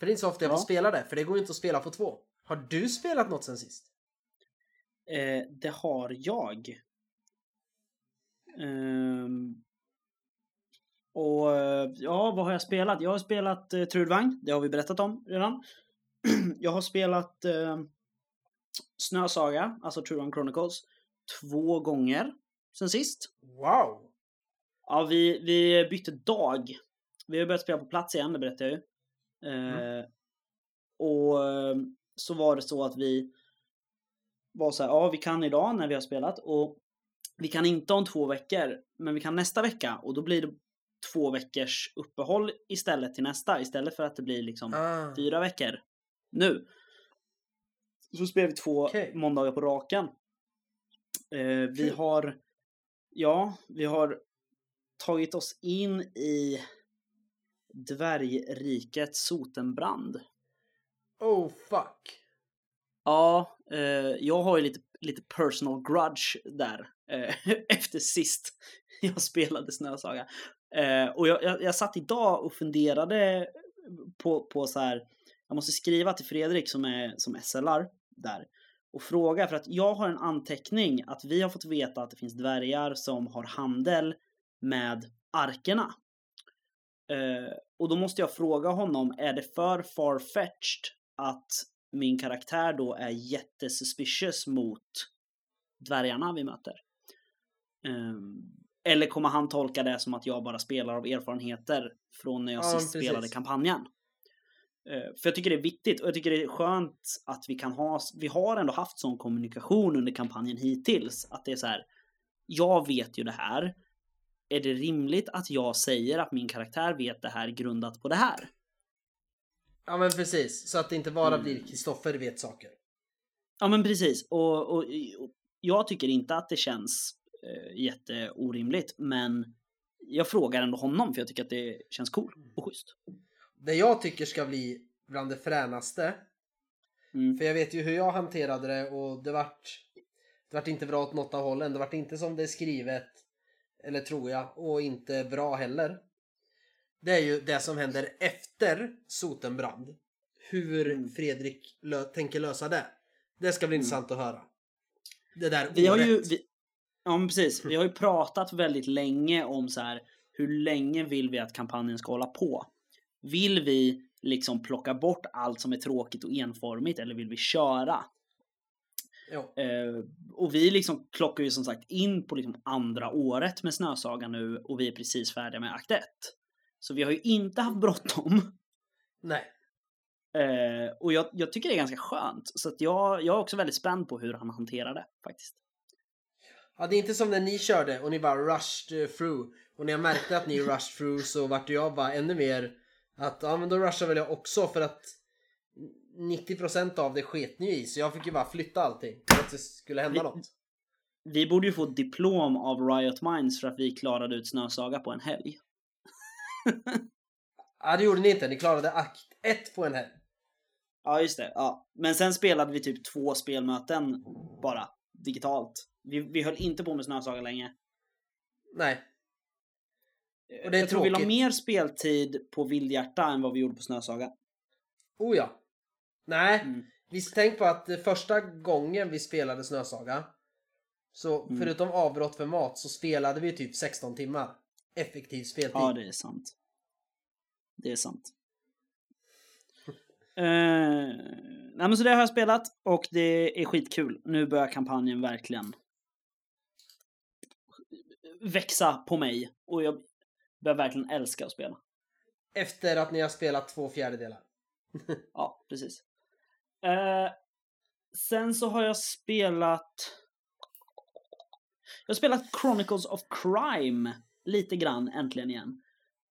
För det är inte så ofta jag Ja. får spela det. För det går ju inte att spela på två. Har du spelat något sen sist? Eh, det har jag. Ehm, och eh, ja, vad har jag spelat? Jag har spelat eh, Trudvang, det har vi berättat om redan. jag har spelat eh, Snösaga, alltså Trudvang Chronicles, två gånger sen sist. Wow! Ja, vi, vi bytte dag. Vi har börjat spela på plats igen, det berättade jag ju. Eh, Och eh, så var det så att vi var så här, ja vi kan idag när vi har spelat och vi kan inte om två veckor, men vi kan nästa vecka och då blir det två veckors uppehåll istället till nästa, istället för att det blir liksom Ah. fyra veckor nu. Så spelar vi två Okej. måndagar på raken. Eh, vi har, ja, vi har tagit oss in i dvärgriket Sotenbrand. Oh fuck. Ja, eh, jag har ju lite, lite personal grudge där eh, efter sist jag spelade Snösaga. Eh, och jag, jag, jag satt idag och funderade på, på så här, jag måste skriva till Fredrik som är som SLR där och fråga för att jag har en anteckning att vi har fått veta att det finns dvärgar som har handel med arkerna. Eh, och då måste jag fråga honom, är det för farfetched att min karaktär då är jättesuspicious mot dvärgarna vi möter? Ehm, eller kommer han tolka det som att jag bara spelar av erfarenheter från när jag Ja, sist precis. spelade kampanjen? Eh, För jag tycker det är viktigt och jag tycker det är skönt att vi kan ha, vi har ändå haft sån kommunikation under kampanjen hittills. Att det är så här, jag vet ju det här. Är det rimligt att jag säger att min karaktär vet det här grundat på det här? Ja men precis. Så att det inte bara Mm. blir Kristoffer vet saker. Ja men precis. Och, och, och jag tycker inte att det känns eh, jätteorimligt. Men jag frågar ändå honom för jag tycker att det känns cool och schysst. Det jag tycker ska bli bland det fränaste. Mm. För jag vet ju hur jag hanterade det och det vart, det vart inte bra åt något av hållen. Det vart inte som det är skrivet. Eller tror jag. Och inte bra heller. Det är ju det som händer efter Sotenbrand. Hur Mm. Fredrik lö- tänker lösa det. Det ska bli Mm. intressant att höra. Det där Vi har året. ju, vi, ja men precis. Vi har ju pratat väldigt länge om så här. Hur länge vill vi att kampanjen ska hålla på? Vill vi liksom plocka bort allt som är tråkigt och enformigt eller vill vi köra? Eh, och vi liksom klockar ju som sagt in på liksom andra året med Snösaga nu och vi är precis färdiga med akt 1. Så vi har ju inte haft bråttom. Nej. Eh, och jag, jag tycker det är ganska skönt. Så att jag, jag är också väldigt spänd på hur han hanterar det faktiskt. Ja, det är inte som när ni körde och ni bara rushed eh, through. Och när jag märkte att ni rushed through så vart jag bara ännu mer att ja men då rushar väl jag också för att 90% av det sket ni i så jag fick ju bara flytta allting för att det skulle hända Vi- något. Vi borde ju få ett diplom av Riot Minds för att vi klarade ut Snösaga på en helg. Ja det gjorde ni inte, ni klarade akt 1 på en helg. Ja, just det. Ja. Men sen spelade vi typ två spelmöten bara digitalt. Vi, vi höll inte på med Snösaga länge. Nej. Och det är jag tror vi la tråkigt. mer speltid på Vildhjärta än vad vi gjorde på Snösaga. Oh ja. Nej, Mm. vi tänk på att eh, första gången vi spelade Snösaga så Mm. förutom avbrott för mat så spelade vi typ 16 timmar. Effektiv speltid. Ja, det är sant. Det är sant. Eh, nej men så det har jag spelat och det är skitkul. Nu börjar kampanjen verkligen växa på mig och jag börjar verkligen älska att spela. Efter att ni har spelat två fjärdedelar. Ja, precis. Eh, sen så har jag spelat... Jag har spelat Chronicles of Crime lite grann äntligen igen.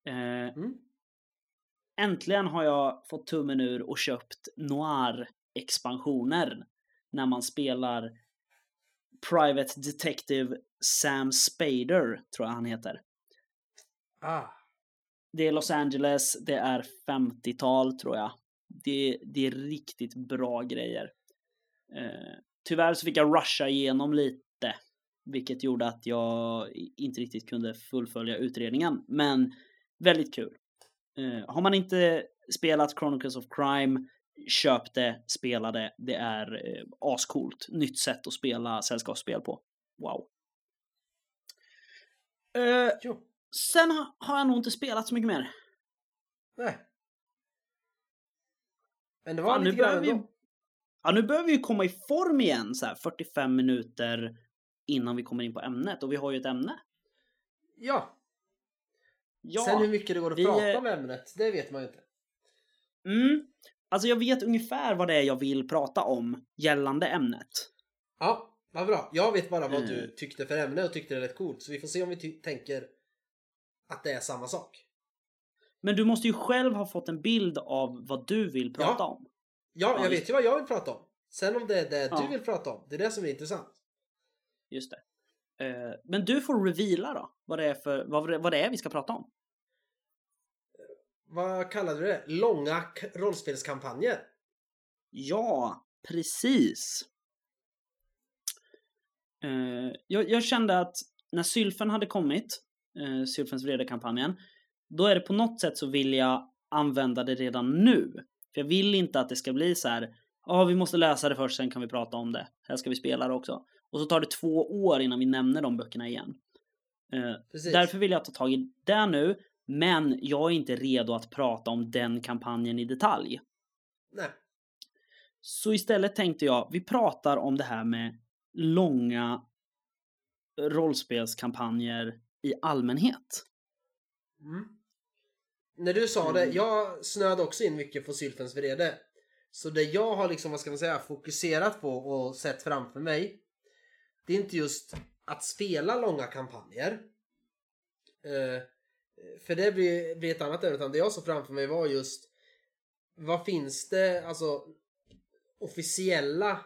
Eh, Mm. Äntligen har jag fått tummen ur och köpt Noir-expansioner. När man spelar Private Detective Sam Spader, tror jag han heter. Ah. det är Los Angeles, det är 50-tal tror jag. Det, det är riktigt bra grejer. Eh, tyvärr så fick jag rusha igenom lite, vilket gjorde att jag inte riktigt kunde fullfölja utredningen. Men väldigt kul. Eh, har man inte spelat Chronicles of Crime, köp det, spela det. Det är eh, ascoolt. Nytt sätt att spela sällskapsspel på. Wow. Eh, sen ha- har jag nog inte spelat så mycket mer. Nej. Men det var Fan, nu lite grann börjar vi, ändå. ja, nu börjar vi ju komma i form igen, så här 45 minuter innan vi kommer in på ämnet. Och vi har ju ett ämne. Ja. Ja, Sen hur mycket det går att vi, prata eh, om ämnet, det vet man ju inte. mm, alltså jag vet ungefär vad det är jag vill prata om gällande ämnet. Ja, vad bra. Jag vet bara vad Eh. du tyckte för ämne och tyckte det lät coolt. Så vi får se om vi tänker att det är samma sak. Men du måste ju själv ha fått en bild av vad du vill prata Ja. om. Ja, Ja, jag vet ju vad jag vill prata om. Sen om det är det Ja. du vill prata om, det är det som är intressant. Just det. Eh, men du får reveala då, vad det är, för, vad, vad det är vi ska prata om. Vad kallade du det? Långa rollspelskampanjer? Ja, precis. Eh, jag, jag kände att när Sylfen hade kommit, Sylfens vrede-kampanjen, då är det på något sätt så vill jag använda det redan nu. För jag vill inte att det ska bli så här, ja vi måste läsa det först, sen kan vi prata om det. Här ska vi spela det också. Och så tar det två år innan vi nämner de böckerna igen. Eh, Precis. Därför vill jag ta tag i det nu, men jag är inte redo att prata om den kampanjen i detalj. Nej. Så istället tänkte jag, vi pratar om det här med långa rollspelskampanjer i allmänhet. Mm. När du sa det, Mm. jag snöade också in mycket på Sylfens vrede. Så det jag har liksom, vad ska man säga, fokuserat på och sett framför mig. Det är inte just att spela långa kampanjer. Eh, för det blir, blir ett annat ämne. Utan det jag såg framför mig var just vad finns det, alltså officiella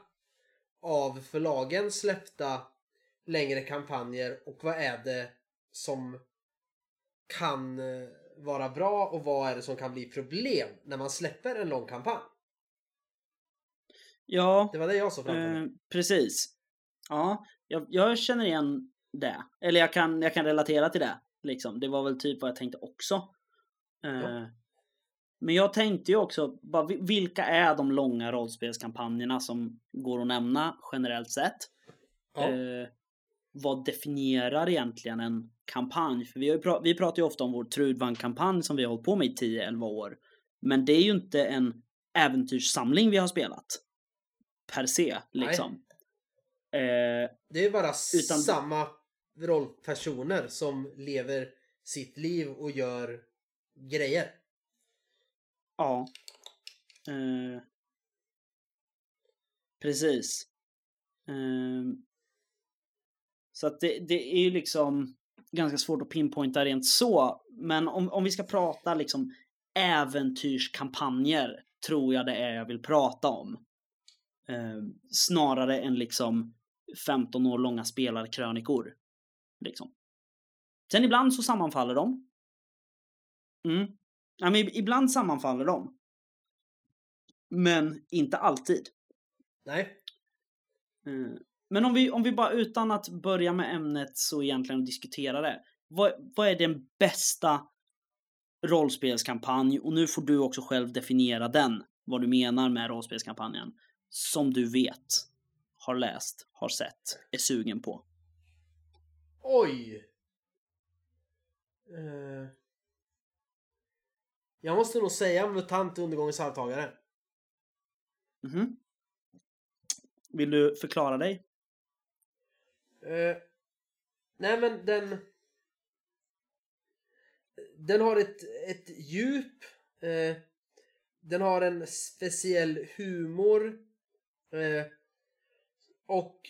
av förlagen släppta längre kampanjer och vad är det som kan eh, vara bra och vad är det som kan bli problem när man släpper en lång kampanj? Ja, Det var det jag såg framför eh, precis. Ja, jag, jag känner igen det. Eller jag kan, jag kan relatera till det. Liksom. Det var väl typ vad jag tänkte också. Eh. Men jag tänkte ju också, bara, vi- vilka är de långa rollspelskampanjerna som går att nämna generellt sett? Ja. Eh, vad definierar egentligen en kampanj? För vi, har ju pra- vi pratar ju ofta om vår Trudvang-kampanj som vi har hållit på med i 10-11 år. Men det är ju inte en äventyrssamling vi har spelat. Per se, liksom. Eh, Det är bara utan- samma rollpersoner som lever sitt liv och gör grejer. ja. Eh, precis. Eh, så att det, det är ju liksom ganska svårt att pinpointa rent så. Men om, om vi ska prata liksom äventyrskampanjer tror jag det är jag vill prata om. Eh, snarare än liksom 15 år långa spelarkrönikor. Liksom. Sen ibland så sammanfaller de. Mm. Ja, men ib- ibland sammanfaller de. Men inte alltid. Nej. Eh, Men om vi, om vi bara utan att börja med ämnet så egentligen diskutera det. Vad, vad är den bästa rollspelskampanj? Och nu får du också själv definiera den. Vad du menar med rollspelskampanjen. Som du vet, har läst, har sett, är sugen på. Oj! Eh. Jag måste nog säga MUTANT Undergångens arvtagare. Mhm. Vill du förklara dig? Eh, nej men den... Den har ett, ett djup. Eh, den har en speciell humor. Eh, och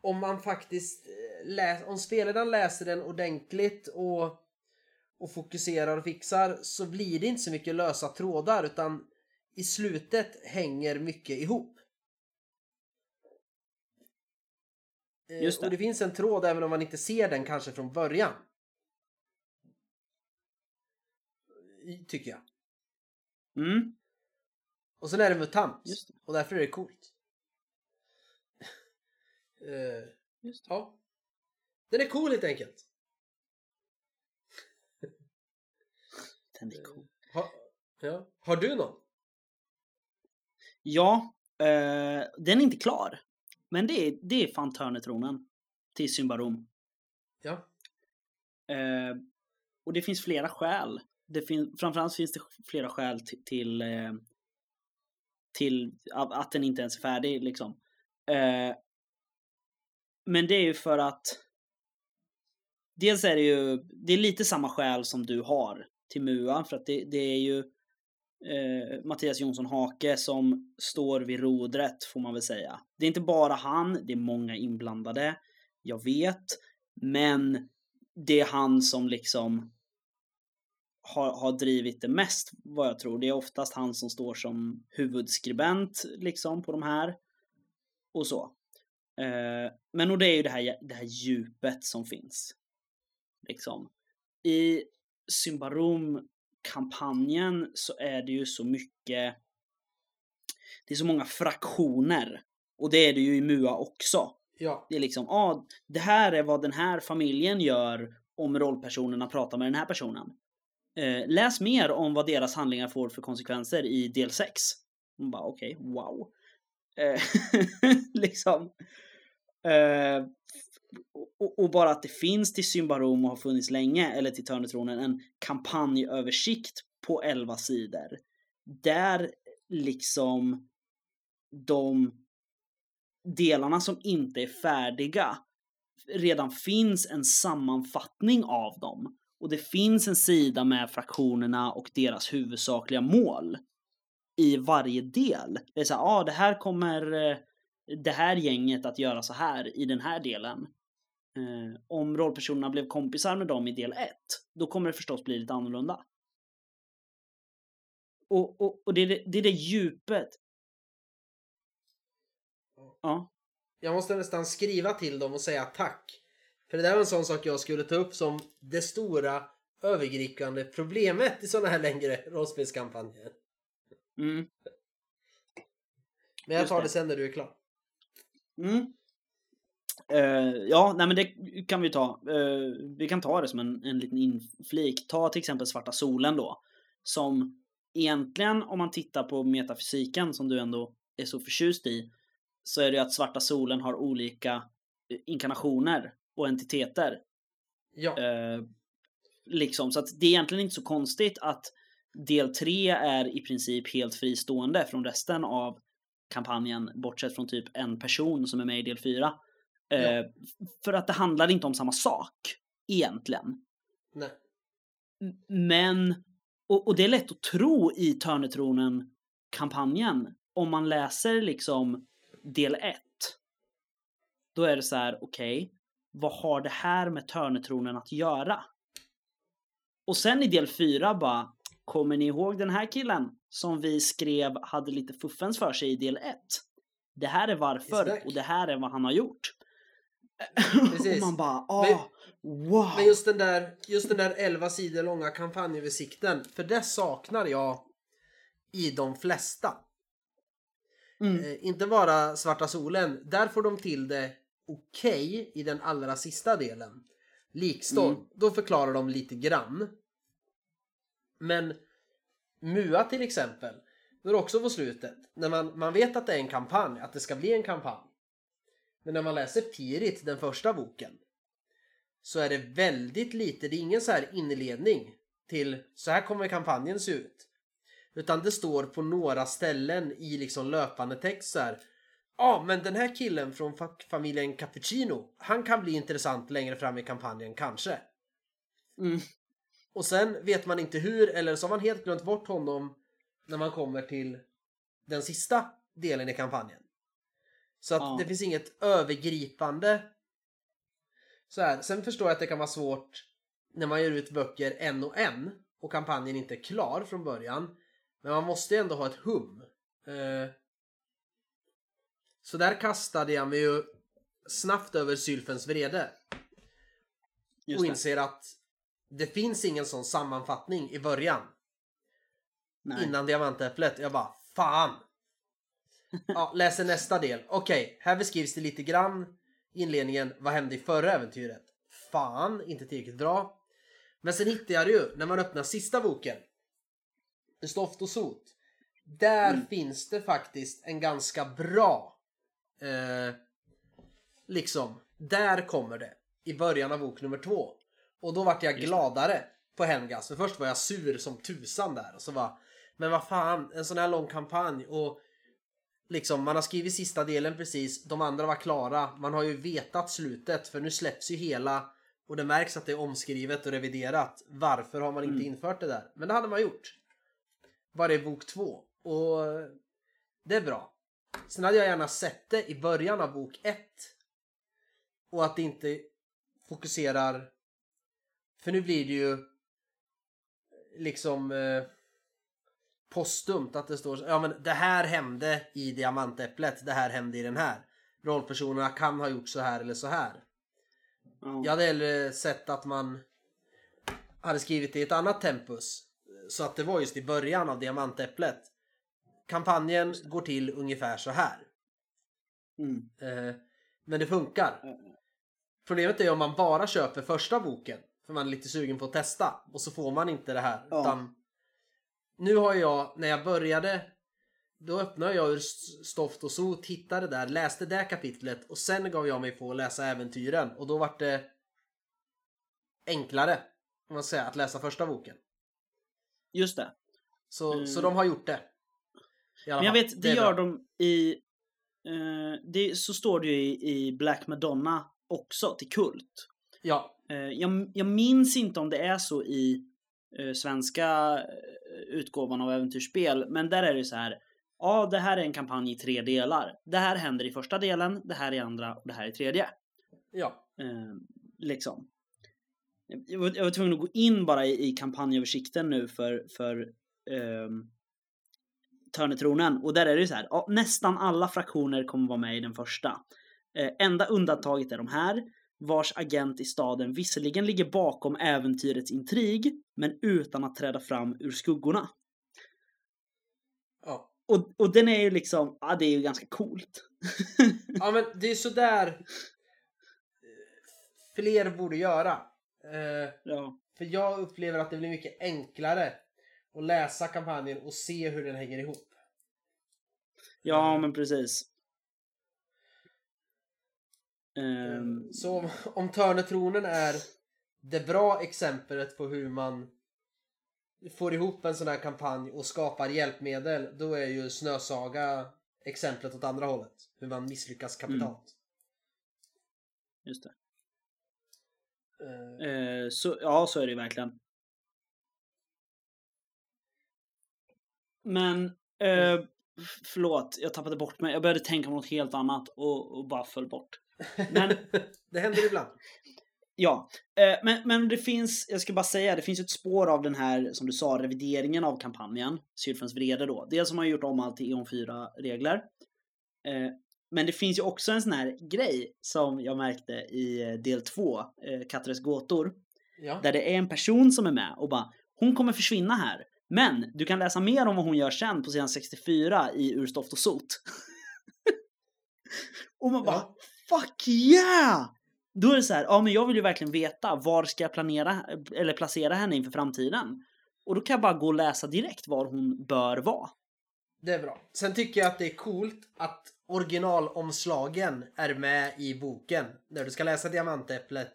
om man faktiskt läser, läs, om spelaren läser den ordentligt och, och fokuserar och fixar så blir det inte så mycket lösa trådar utan i slutet hänger mycket ihop. Just det. Och det finns en tråd även om man inte ser den kanske från början. tycker jag. Mm, Och sen är det mutant. det. Och därför är det coolt. Eh, Just det. ja. Den är cool helt enkelt. Den är cool. Ha, ja. Har du någon? Ja, eh, den är inte klar. Men det är, det är fan Törnetronen till Symbarom. Ja. Eh, och det finns flera skäl. Det fin- framförallt finns det flera skäl till, till, eh, till att, den inte ens är färdig liksom. Eh, men det är ju för att Dels är det ju, det är lite samma skäl som du har till MUA för att det, det är ju eh, Mattias Jonsson Hake som står vid rodret får man väl säga. Det är inte bara han, det är många inblandade. Jag vet. Men det är han som liksom har, har drivit det mest vad jag tror. Det är oftast han som står som huvudskribent liksom på de här. Och så. Eh, men och det är ju det här, det här djupet som finns. Liksom. I Symbarom-kampanjen så är det ju så mycket det är så många fraktioner. Och det är det ju i MUA också. Ja. Det är liksom, ja, ah, det här är vad den här familjen gör om rollpersonerna pratar med den här personen. Eh, läs mer om vad deras handlingar får för konsekvenser i del 6. Man bara, okej, okay, wow. Eh, liksom. Eh, och, och, bara att det finns till Symbarom och har funnits länge, eller till Törnetronen, en kampanjöversikt på 11 sidor. Där liksom de delarna som inte är färdiga redan finns en sammanfattning av dem. Och det finns en sida med fraktionerna och deras huvudsakliga mål i varje del. Det är så här, ja ah, det här kommer eh, det här gänget att göra så här i den här delen. Eh, om rollpersonerna blev kompisar med dem i del 1, då kommer det förstås bli lite annorlunda. Och, och, och det, är det, det är det djupet. Ja. Jag måste nästan skriva till dem och säga tack. För det där var en sån sak jag skulle ta upp som det stora övergripande problemet i sådana här längre rollspelskampanjer. Mm. Men jag tar det. det sen när du är klar. Mm. Eh, ja, nej men det kan vi ta. Eh, vi kan ta det som en, en liten inflik. Ta till exempel Svarta solen då. Som egentligen, om man tittar på metafysiken som du ändå är så förtjust i, så är det ju att Svarta solen har olika eh, inkarnationer och entiteter. Ja. Eh, liksom, så att det är egentligen inte så konstigt att del 3 är i princip helt fristående från resten av kampanjen, bortsett från typ en person som är med i del 4. Eh, Ja. För att det handlar inte om samma sak, egentligen. Nej. Men, och, och det är lätt att tro i Törnetronen-kampanjen, om man läser liksom del 1. Då är det så här, okej, vad har det här med Törnetronen att göra? Och sen i del 4 bara, kommer ni ihåg den här killen som vi skrev hade lite fuffens för sig i del 1? Det här är varför och det här är vad han har gjort. Precis. och man bara, ah, Men- wow. Men just den där, just den där 11 sidor långa kampanjöversikten, för det saknar jag i de flesta. Mm. Eh, inte bara Svarta solen, där får de till det okej i den allra sista delen. Likstorm, Mm. då förklarar de lite grann. Men MUA till exempel, då är det också på slutet. När man, man vet att det är en kampanj, att det ska bli en kampanj. Men när man läser Pirit, den första boken, så är det väldigt lite, det är ingen så här inledning till så här kommer kampanjen se ut. Utan det står på några ställen i liksom löpande text så här. Ja, men den här killen från fa- familjen Cappuccino, han kan bli intressant längre fram i kampanjen, kanske. Mm. Och sen vet man inte hur, eller så har man helt glömt bort honom när man kommer till den sista delen i kampanjen. Så att Ja. det finns inget övergripande. Så här. Sen förstår jag att det kan vara svårt när man ger ut böcker en och en och kampanjen inte är klar från början. Men man måste ju ändå ha ett hum. Eh, Så där kastade jag mig ju snabbt över Sylfens vrede Just och det. inser att det finns ingen sån sammanfattning i början. Nej. innan Diamantäpplet. Jag bara, fan! Ja, läser nästa del. Okej, här beskrivs det lite grann inledningen. Vad hände i förra äventyret? Fan, inte tillräckligt bra. Men sen hittar jag det ju när man öppnar sista boken. Stoft och sot. Där Mm. finns det faktiskt en ganska bra eh, liksom, där kommer det i början av bok nummer två. Och då vart jag gladare på Hengas. För först var jag sur som tusan där och så var men vad fan, en sån här lång kampanj och liksom man har skrivit sista delen precis, de andra var klara, man har ju vetat slutet för nu släpps ju hela och det märks att det är omskrivet och reviderat. Varför har man inte Mm. infört det där? Men det hade man gjort. Bara i bok två. Och det är bra. Sen hade jag gärna sett det i början av bok ett. Och att det inte fokuserar... För nu blir det ju liksom eh, postumt att det står ja men det här hände i diamantäpplet, det här hände i den här. Rollpersonerna kan ha gjort så här eller så här. Ja. Jag hade hellre sett att man hade skrivit det i ett annat tempus. Så att det var just i början av diamantäpplet. Kampanjen går till ungefär så här. Mm. Eh, men det funkar. Eh, Problemet är om man bara köper första boken. För man är lite sugen på att testa. Och så får man inte det här. Ja. Utan nu har jag, när jag började. Då öppnade jag ur Stoft och Sot, hittade där, läste det kapitlet. Och sen gav jag mig på att läsa äventyren. Och då var det enklare. Om man säger, att läsa första boken. Just det. Så, Mm. så de har gjort det. Men jag vet, det, är gör bra. de i... eh, det, så står det ju i, i Black Madonna också till Kult. Ja, Eh, jag, jag minns inte om det är så i svenska eh, utgåvan av äventyrsspel, men där är det så här. Ja, det här är en kampanj i tre delar. Det här händer i första delen, det här i andra och det här i tredje. ja. Eh, liksom. Jag var, jag var tvungen att gå in bara i, i kampanjöversikten nu för, för ehm, Törnetronen och där är det ju så här. Ja, nästan alla fraktioner kommer vara med i den första. Eh, enda undantaget är de här vars agent i staden visserligen ligger bakom äventyrets intrig men utan att träda fram ur skuggorna. ja. Och, och den är ju liksom, ja det är ju ganska coolt. Ja men det är sådär eh, fler borde göra. Eh, ja. för jag upplever att det blir mycket enklare att läsa kampanjen och se hur den hänger ihop. ja, men precis. Ehm, Så om, om Törnetronen är det bra exemplet på hur man får ihop en sån här kampanj och skapar hjälpmedel, då är ju Snösaga exemplet åt andra hållet. Hur man misslyckas kapitalt. just det. Eh, Eh, så, ja, så är det verkligen. Men, f- förlåt, jag tappade bort mig. Jag började tänka på något helt annat och, och bara föll bort. Men, det händer ibland. ja. Eh, men, men det finns, jag ska bara säga, det finns ett spår av den här, som du sa, revideringen av kampanjen. Sylfens vrede då. Dels har man gjort om allt till Eon 4-regler. Eh, men det finns ju också en sån här grej som jag märkte i eh, del 2, eh, Kattes gåtor. Ja. Där det är en person som är med och bara Hon kommer försvinna här. Men du kan läsa mer om vad hon gör sen på sidan 64 i Ur stoft och sot. och man bara Ja. Fuck yeah! Då är det så här, ja men jag vill ju verkligen veta var ska jag planera eller placera henne inför framtiden. Och då kan jag bara gå och läsa direkt var hon bör vara. Det är bra. Sen tycker jag att det är coolt att originalomslagen är med i boken. När du ska läsa Diamantäpplet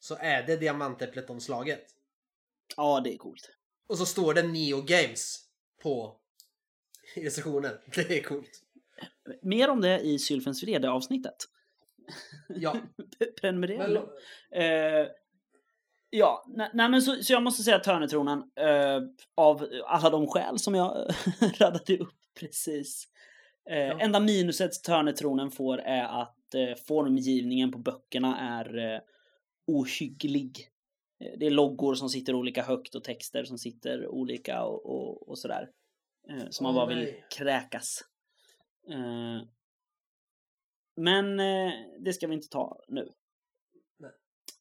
så är det Diamantäpplet-omslaget. Ja, det är coolt. Och så står det Neo Games på illustrationen. Det är coolt. Mer om det i Sylfens vrede avsnittet. Ja. Prenumerera Men. Eh, ja, nej, nej men så, så jag måste säga Törnetronen eh, av alla de skäl som jag radade upp precis. Eh, Ja. Enda minuset Törnetronen får är att eh, formgivningen på böckerna är eh, ohygglig. Eh, Det är loggor som sitter olika högt och texter som sitter olika och, och, och sådär. Eh, som man bara vill kräkas. Men eh, det ska vi inte ta nu. Nej.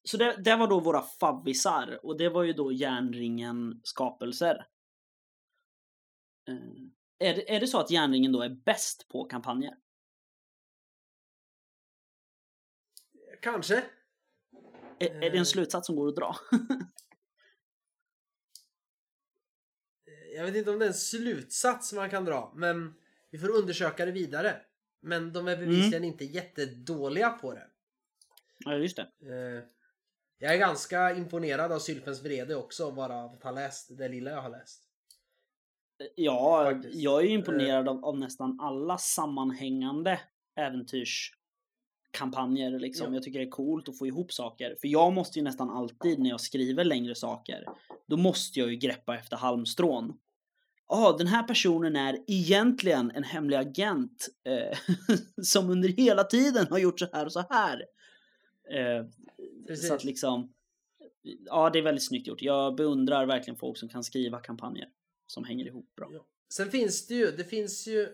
Så det, det var då våra favvisar och det var ju då järnringen skapelser. Eh, är, det, är det så att järnringen då är bäst på kampanjer? Kanske. Är, är det en Eh. slutsats som går att dra? Jag vet inte om det är en slutsats man kan dra, men vi får undersöka det vidare. Men de är bevisligen inte jättedåliga på det. ja, just det. Eh, Jag är ganska imponerad av Sylfens vrede också, bara av att ha läst det lilla jag har läst. Ja, Faktiskt. jag är ju imponerad av, av nästan alla sammanhängande äventyrskampanjer. Liksom. Ja. Jag tycker det är coolt att få ihop saker. För jag måste ju nästan alltid när jag skriver längre saker, då måste jag ju greppa efter halmstrån. Ja, den här personen är egentligen en hemlig agent eh, som under hela tiden har gjort så här och så här. Eh, så att liksom, ja det är väldigt snyggt gjort. Jag beundrar verkligen folk som kan skriva kampanjer som hänger ihop bra. Ja. Sen finns det ju, det finns ju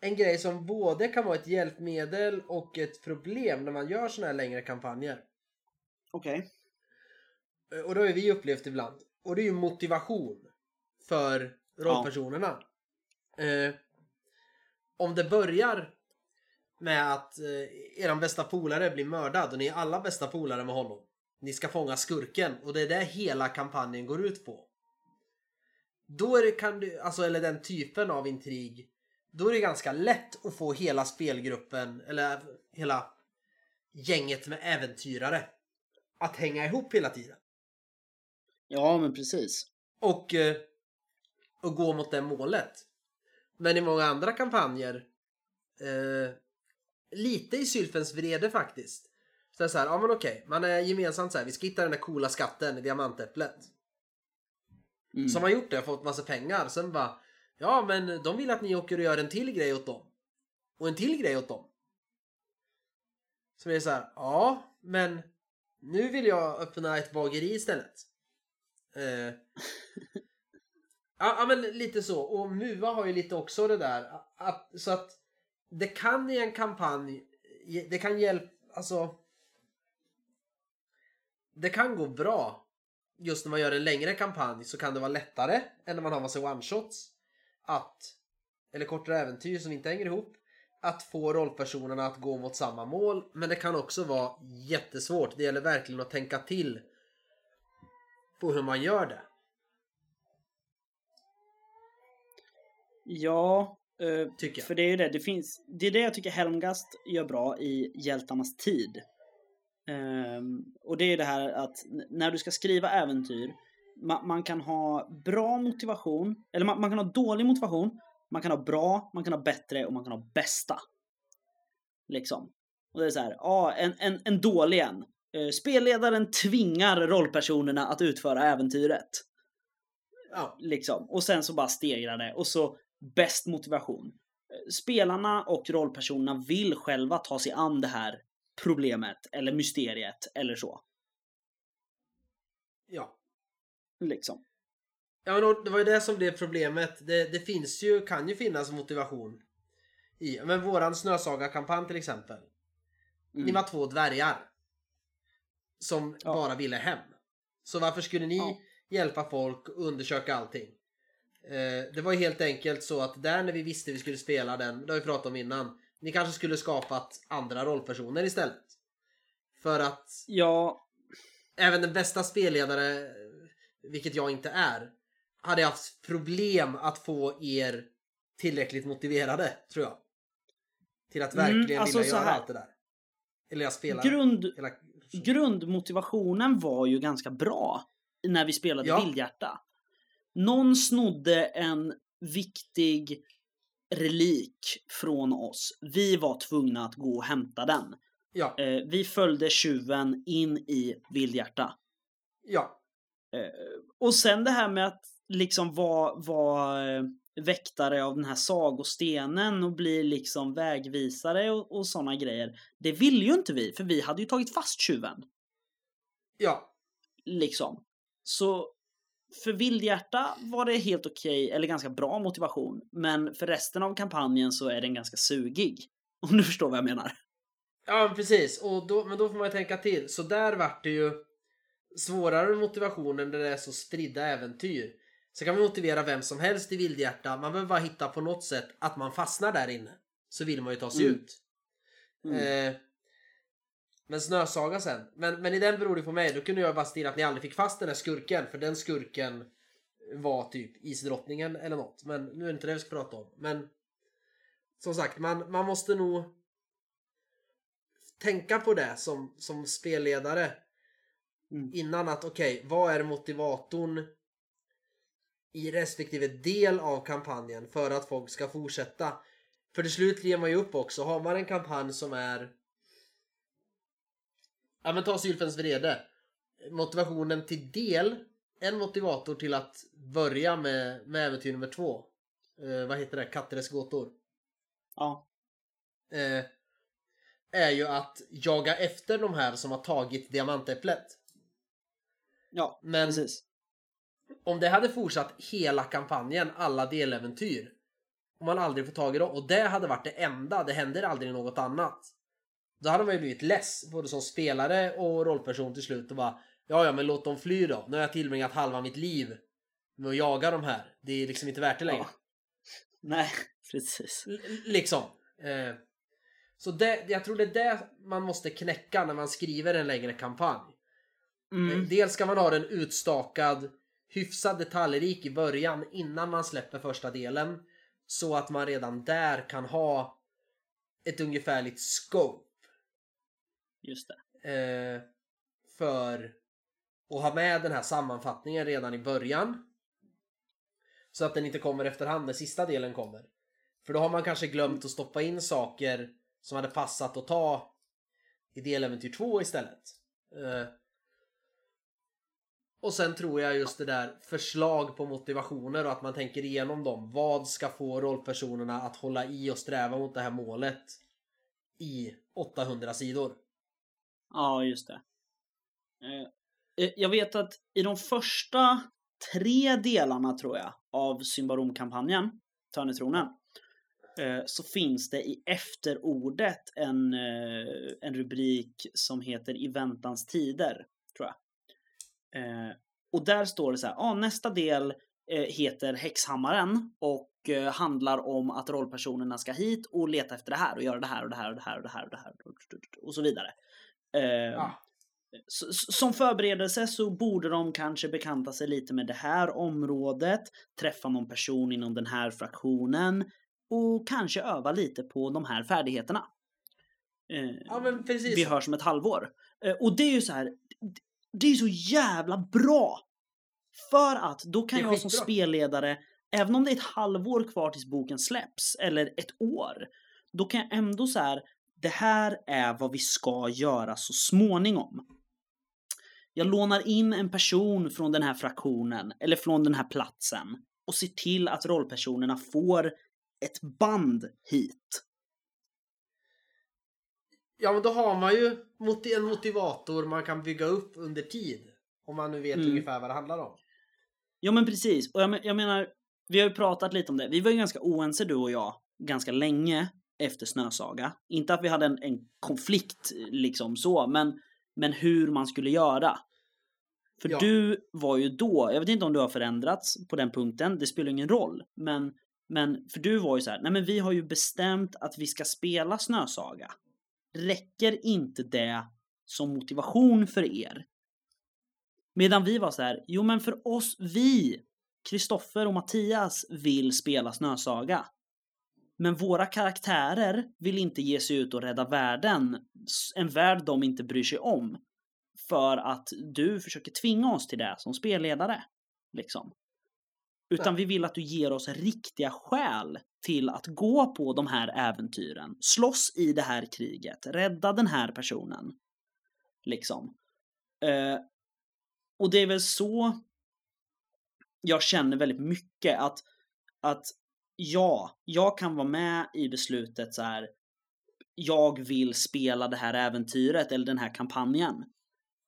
en grej som både kan vara ett hjälpmedel och ett problem när man gör såna här längre kampanjer. Okej. Eh, Och det har ju vi upplevt ibland. Och det är ju motivation för rollpersonerna. Eh, om det börjar med att eh, eran bästa polare blir mördad och ni är alla bästa polare med honom. Ni ska fånga skurken och det är det hela kampanjen går ut på. Då är det, kan du, alltså eller den typen av intrig. Då är det ganska lätt att få hela spelgruppen eller hela gänget med äventyrare att hänga ihop hela tiden. Ja, men precis. och, eh, och gå mot det målet. Men i många andra kampanjer, eh, lite i Sylfens vrede faktiskt. Så det är så här, ja men okej, man är gemensamt så här, vi ska hitta den där coola skatten i diamantäpplet. Mm. Så har gjort det fått massa pengar. Sen bara, ja men de vill att ni åker och gör en till grej åt dem. Och en till grej åt dem. Så det är så här, ja men nu vill jag öppna ett bageri istället. Eh, ja, men lite så. Och MUA har ju lite också det där. Att, så att det kan i en kampanj, det kan hjälpa, alltså. Det kan gå bra. Just när man gör en längre kampanj så kan det vara lättare än när man har massa one-shots. Att, eller kortare äventyr som inte hänger ihop. Att få rollpersonerna att gå mot samma mål. Men det kan också vara jättesvårt. Det gäller verkligen att tänka till på hur man gör det. Ja, eh, Tycker jag. för det är ju det. Det, finns, det är det jag tycker Helmgast gör bra i Hjältarnas tid. Ehm, och det är det här att när du ska skriva äventyr, ma- man kan ha bra motivation, eller man, man kan ha dålig motivation, man kan ha bra, man kan ha bättre och man kan ha bästa. Liksom. Och det är så här, ja, en, en, en dålig en. Eh, Spelledaren tvingar rollpersonerna att utföra äventyret. Ja, Liksom. Och sen så bara stegrar det. Och så bäst motivation. Eh, Spelarna och rollpersonerna vill själva ta sig an det här problemet eller mysteriet eller så. ja. Liksom. Ja men det var ju det som blev problemet. Det, det finns ju, kan ju finnas motivation i, men våran Snösaga-kampanj till exempel. Ni Mm. var två dvärgar. Som Ja. bara ville hem. Så varför skulle ni Ja. hjälpa folk och undersöka allting? Eh, det var ju helt enkelt så att där när vi visste vi skulle spela den, det har vi pratat om innan. Ni kanske skulle skapat andra rollpersoner istället. För att Ja, även den bästa spelledare, vilket jag inte är, hade haft problem att få er tillräckligt motiverade, tror jag. Till att Mm, verkligen alltså vilja göra här. allt det där. Eller jag spelar grund, hela... grundmotivationen var ju ganska bra när vi spelade Ja. Vildhjärta. Någon snodde en viktig relik från oss. Vi var tvungna att gå och hämta den. Ja, Eh, vi följde tjuven in i Vildhjärta. ja, Och sen det här med att liksom vara vara, eh, väktare av den här sagostenen och bli liksom vägvisare och, och sådana grejer. Det ville ju inte vi, för vi hade ju tagit fast tjuven. ja. Liksom. Så för Vildhjärta var det helt okej, eller ganska bra motivation. Men för resten av kampanjen så är den ganska sugig. Om du förstår vad jag menar. Ja, precis. Och då, men då får man ju tänka till. Så där vart det ju svårare motivationen där det är så spridda äventyr. Så kan vi motivera vem som helst i Vildhjärta. Man behöver bara hitta på något sätt att man fastnar där inne. Så vill man ju ta sig Mm. ut. Mm. Eh, men Snösaga sen. Men, men i den beror det på mig. Då kunde jag bara stirra att ni aldrig fick fast den där skurken. För den skurken var typ Isdrottningen eller något. Men nu är det inte det vi ska prata om. Men som sagt, man, man måste nog tänka på det som, som spelledare. Mm. Innan att okej, vad är motivatorn i respektive del av kampanjen för att folk ska fortsätta? För till slut ger man ju upp också. Har man en kampanj som är Ja men ta Sylfens vrede. Motivationen till del. En motivator till att börja med, med äventyr nummer två. Eh, vad heter det? Katteres gåtor. Ja. Eh, är ju att jaga efter de här som har tagit diamantäpplet. Ja, Men precis. om det hade fortsatt hela kampanjen, alla deläventyr. Om man aldrig får tag i dem. Och det hade varit det enda. Det händer aldrig något annat. Då hade man ju blivit less. Både som spelare och rollperson till slut. Och bara Ja ja men låt dem fly då. Nu har jag tillbringat halva mitt liv med att jaga de här. Det är liksom inte värt det längre. Ja. Nej, precis. L- liksom. Eh, så det, jag tror det är det man måste knäcka när man skriver en längre kampanj. Mm. Eh, Dels ska man ha den utstakad, hyfsad detaljrik i början innan man släpper första delen. Så att man redan där kan ha ett ungefärligt scope Just det. eh, för att ha med den här sammanfattningen redan i början. Så att den inte kommer efterhand när sista delen kommer. För då har man kanske glömt att stoppa in saker som hade passat att ta i deläventyr 2 istället. Eh, och sen tror jag just det där förslag på motivationer och att man tänker igenom dem. Vad ska få rollpersonerna att hålla i och sträva mot det här målet i 800 sidor? Ja, just det. Jag vet att i de första tre delarna, tror jag, av Symbarom-kampanjen, Törnetronen, så finns det i efterordet en, en rubrik som heter I väntans tider, tror jag. Och där står det så här, ja, nästa del heter Häxhammaren och handlar om att rollpersonerna ska hit och leta efter det här och göra det här och det här och det här och det här och det här och så vidare. Eh, s- Som förberedelse så borde de kanske bekanta sig lite med det här området, träffa någon person inom den här fraktionen och kanske öva lite på de här färdigheterna. Ja men precis. vi hörs om ett halvår. Eh, Och det är ju så här, det är ju så jävla bra! För att då kan jag som spelledare, även om det är ett halvår kvar tills boken släpps, eller ett år, då kan jag ändå så här, det här är vad vi ska göra så småningom. Jag lånar in en person från den här fraktionen, eller från den här platsen, och ser till att rollpersonerna får ett band hit. Ja men då har man ju en motivator man kan bygga upp under tid. Om man nu vet Mm. ungefär vad det handlar om. Ja men precis, och jag, men- jag menar, vi har ju pratat lite om det. Vi var ju ganska oense du och jag ganska länge efter Snösaga. Inte att vi hade en, en konflikt liksom så, men, men hur man skulle göra. För Ja. du var ju då, jag vet inte om du har förändrats på den punkten, det spelar ingen roll. Men, men för du var ju så här, nej men vi har ju bestämt att vi ska spela Snösaga. Räcker inte det som motivation för er? Medan vi var så här, jo men för oss, vi, Kristoffer och Mattias, vill spela Snösaga. Men våra karaktärer vill inte ge sig ut och rädda världen, en värld de inte bryr sig om. För att du försöker tvinga oss till det som spelledare. Liksom. Utan vi vill att du ger oss riktiga skäl till att gå på de här äventyren, slåss i det här kriget, rädda den här personen. Liksom. Eh, och det är väl så jag känner väldigt mycket att, att ja, jag kan vara med i beslutet så här. Jag vill spela det här äventyret eller den här kampanjen.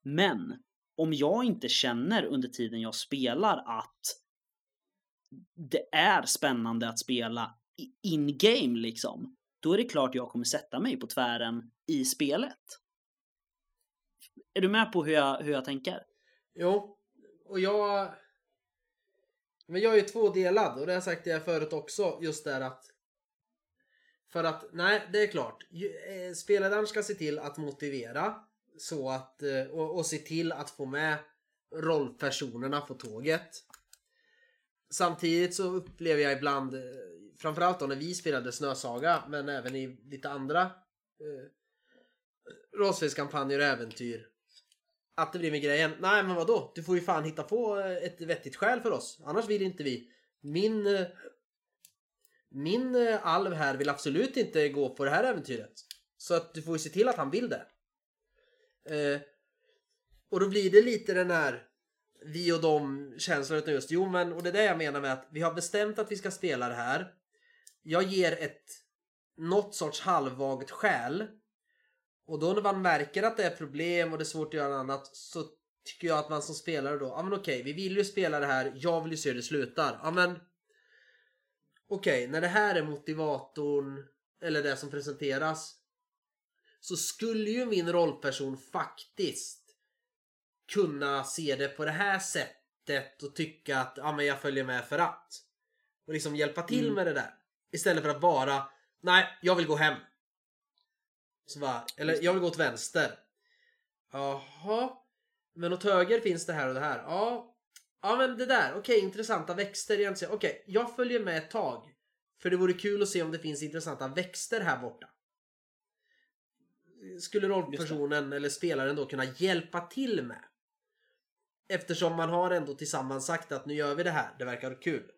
Men om jag inte känner under tiden jag spelar att det är spännande att spela in-game liksom, då är det klart jag kommer sätta mig på tvären i spelet. Är du med på hur jag, hur jag tänker? Jo, och jag... Men jag är ju tvådelad och det har jag sagt det förut också. Just där att... För att, nej det är klart. Eh, spelaren ska se till att motivera. Så att, eh, och, och se till att få med rollpersonerna på tåget. Samtidigt så upplever jag ibland, eh, framförallt då när vi spelade Snösaga, men även i lite andra eh, rollspelskampanjer och äventyr. Att det blir med grejen, nej men vadå? Du får ju fan hitta på eh, ett vettigt skäl för oss. Annars vill inte vi. Min... Eh, min eh, alv här vill absolut inte gå på det här äventyret. Så att du får ju se till att han vill det. Eh, och då blir det lite den här vi och dem känslan utan just jo men och det är det jag menar med att vi har bestämt att vi ska spela det här. Jag ger ett något sorts halvvagt skäl. Och då när man märker att det är problem och det är svårt att göra något annat så tycker jag att man som spelare då, ja men okej, vi vill ju spela det här, jag vill ju se hur det slutar. Ja men okej, när det här är motivatorn eller det som presenteras så skulle ju min rollperson faktiskt kunna se det på det här sättet och tycka att ja, men jag följer med för att. Och liksom hjälpa till Mm. med det där. Istället för att bara nej, jag vill gå hem. Så bara, eller jag vill gå åt vänster. Jaha. Men åt höger finns det här och det här. Ja. Ja men det där, okej intressanta växter. Inte Okej, jag följer med ett tag. För det vore kul att se om det finns intressanta växter här borta. Skulle rollpersonen eller spelaren då kunna hjälpa till med? Eftersom man har ändå tillsammans sagt att nu gör vi det här, det verkar kul.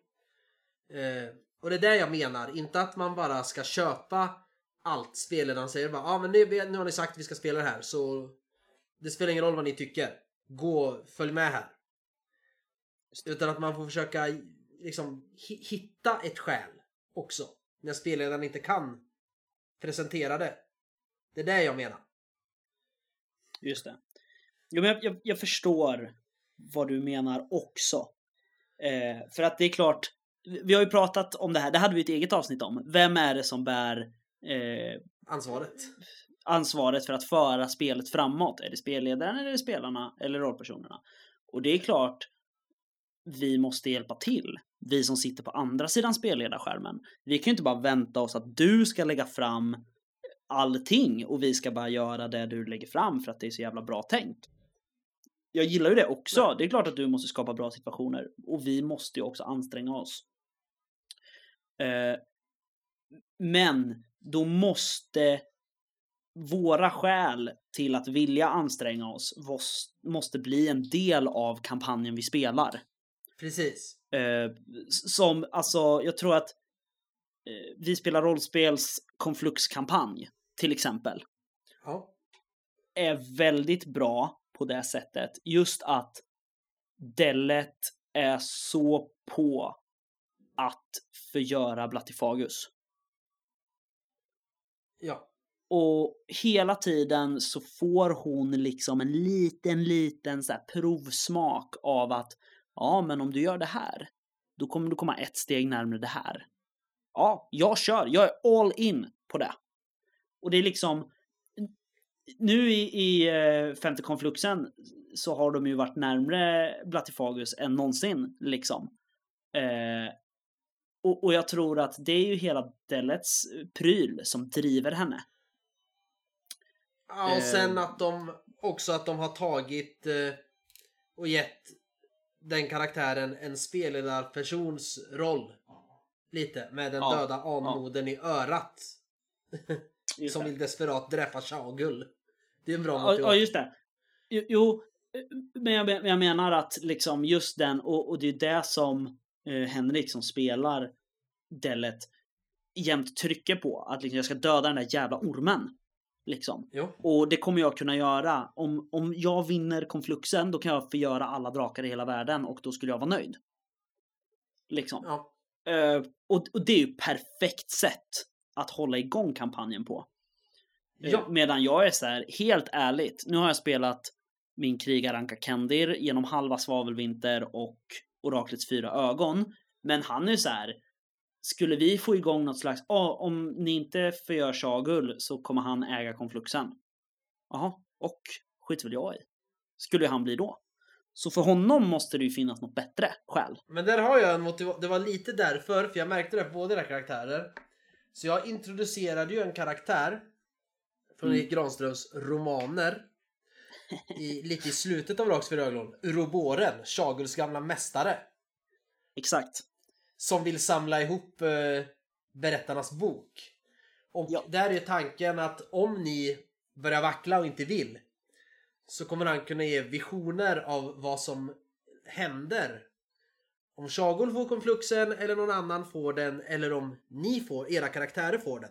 Eh, och det är det jag menar, inte att man bara ska köpa allt spelledaren säger. Bara, ah, men nu, nu har ni sagt att vi ska spela det här så det spelar ingen roll vad ni tycker. Gå, följ med här. Utan att man får försöka liksom hi- hitta ett skäl också. När spelledaren inte kan presentera det. Det är det jag menar. Just det. Jo, men jag, jag, jag förstår vad du menar också. Eh, för att det är klart, vi har ju pratat om det här, det hade vi ett eget avsnitt om. Vem är det som bär eh, Ansvaret. ansvaret för att föra spelet framåt? Är det spelledaren eller är det spelarna eller rollpersonerna? Och det är klart, vi måste hjälpa till. Vi som sitter på andra sidan spelledarskärmen. Vi kan ju inte bara vänta oss att du ska lägga fram allting och vi ska bara göra det du lägger fram för att det är så jävla bra tänkt. Jag gillar ju det också. Det är klart att du måste skapa bra situationer och vi måste ju också anstränga oss. Eh, men då måste våra skäl till att vilja anstränga oss måste bli en del av kampanjen vi spelar. Precis. Eh, som, alltså, jag tror att eh, vi spelar rollspels konfluxkampanj, till exempel, Ja. är väldigt bra på det sättet. Just att Dellet är så på att förgöra Blattifagus. Ja. Och hela tiden så får hon liksom en liten, liten så provsmak av att ja, men om du gör det här, då kommer du komma ett steg närmare det här. Ja, jag kör. Jag är all in på det. Och det är liksom nu i, i eh, femte konfluxen så har de ju varit närmre Blattifagus än någonsin liksom. Eh, och, och jag tror att det är ju hela Dellets pryl som driver henne. Ja, och Eh. sen att de också att de har tagit eh, och gett den karaktären en spelledarpersons roll. Lite med den Ja, döda anmodern i örat. Som vill desperat dräpa Shaugull. Det är en bra Ja, motivation. ja, just det. Jo, Jo, men jag, jag menar att liksom just den, och, och det är det som eh, Henrik som spelar Dellet jämt trycker på. Att liksom, jag ska döda den där jävla ormen. Liksom. Jo. Och det kommer jag kunna göra. Om, om jag vinner konfluxen, då kan jag förgöra alla drakar i hela världen och då skulle jag vara nöjd. Liksom. Ja. Eh, och, och det är ju perfekt sätt att hålla igång kampanjen på. Eh, Ja. Medan jag är så här, helt ärligt, nu har jag spelat min krigaranka Kendir genom halva Svavelvinter och Oraklets fyra ögon. Men han är så här, skulle vi få igång något slags, ja om ni inte förgör Shagul så kommer han äga konfluxen. Jaha, och skit väl jag i. Skulle han bli då? Så för honom måste det ju finnas något bättre skäl. Men där har jag en motivation. Det var lite därför, för jag märkte det på båda era karaktärer. Så jag introducerade ju en karaktär från Mm. Erik Granströms romaner. I, lite i slutet av Rags för ögon. Uroboren, Shaguls gamla mästare. Exakt. Som vill samla ihop eh, berättarnas bok. Och Ja. där är tanken att om ni börjar vackla och inte vill så kommer han kunna ge visioner av vad som händer. Om Shagul får konfluxen eller någon annan får den eller om ni får, era karaktärer får den.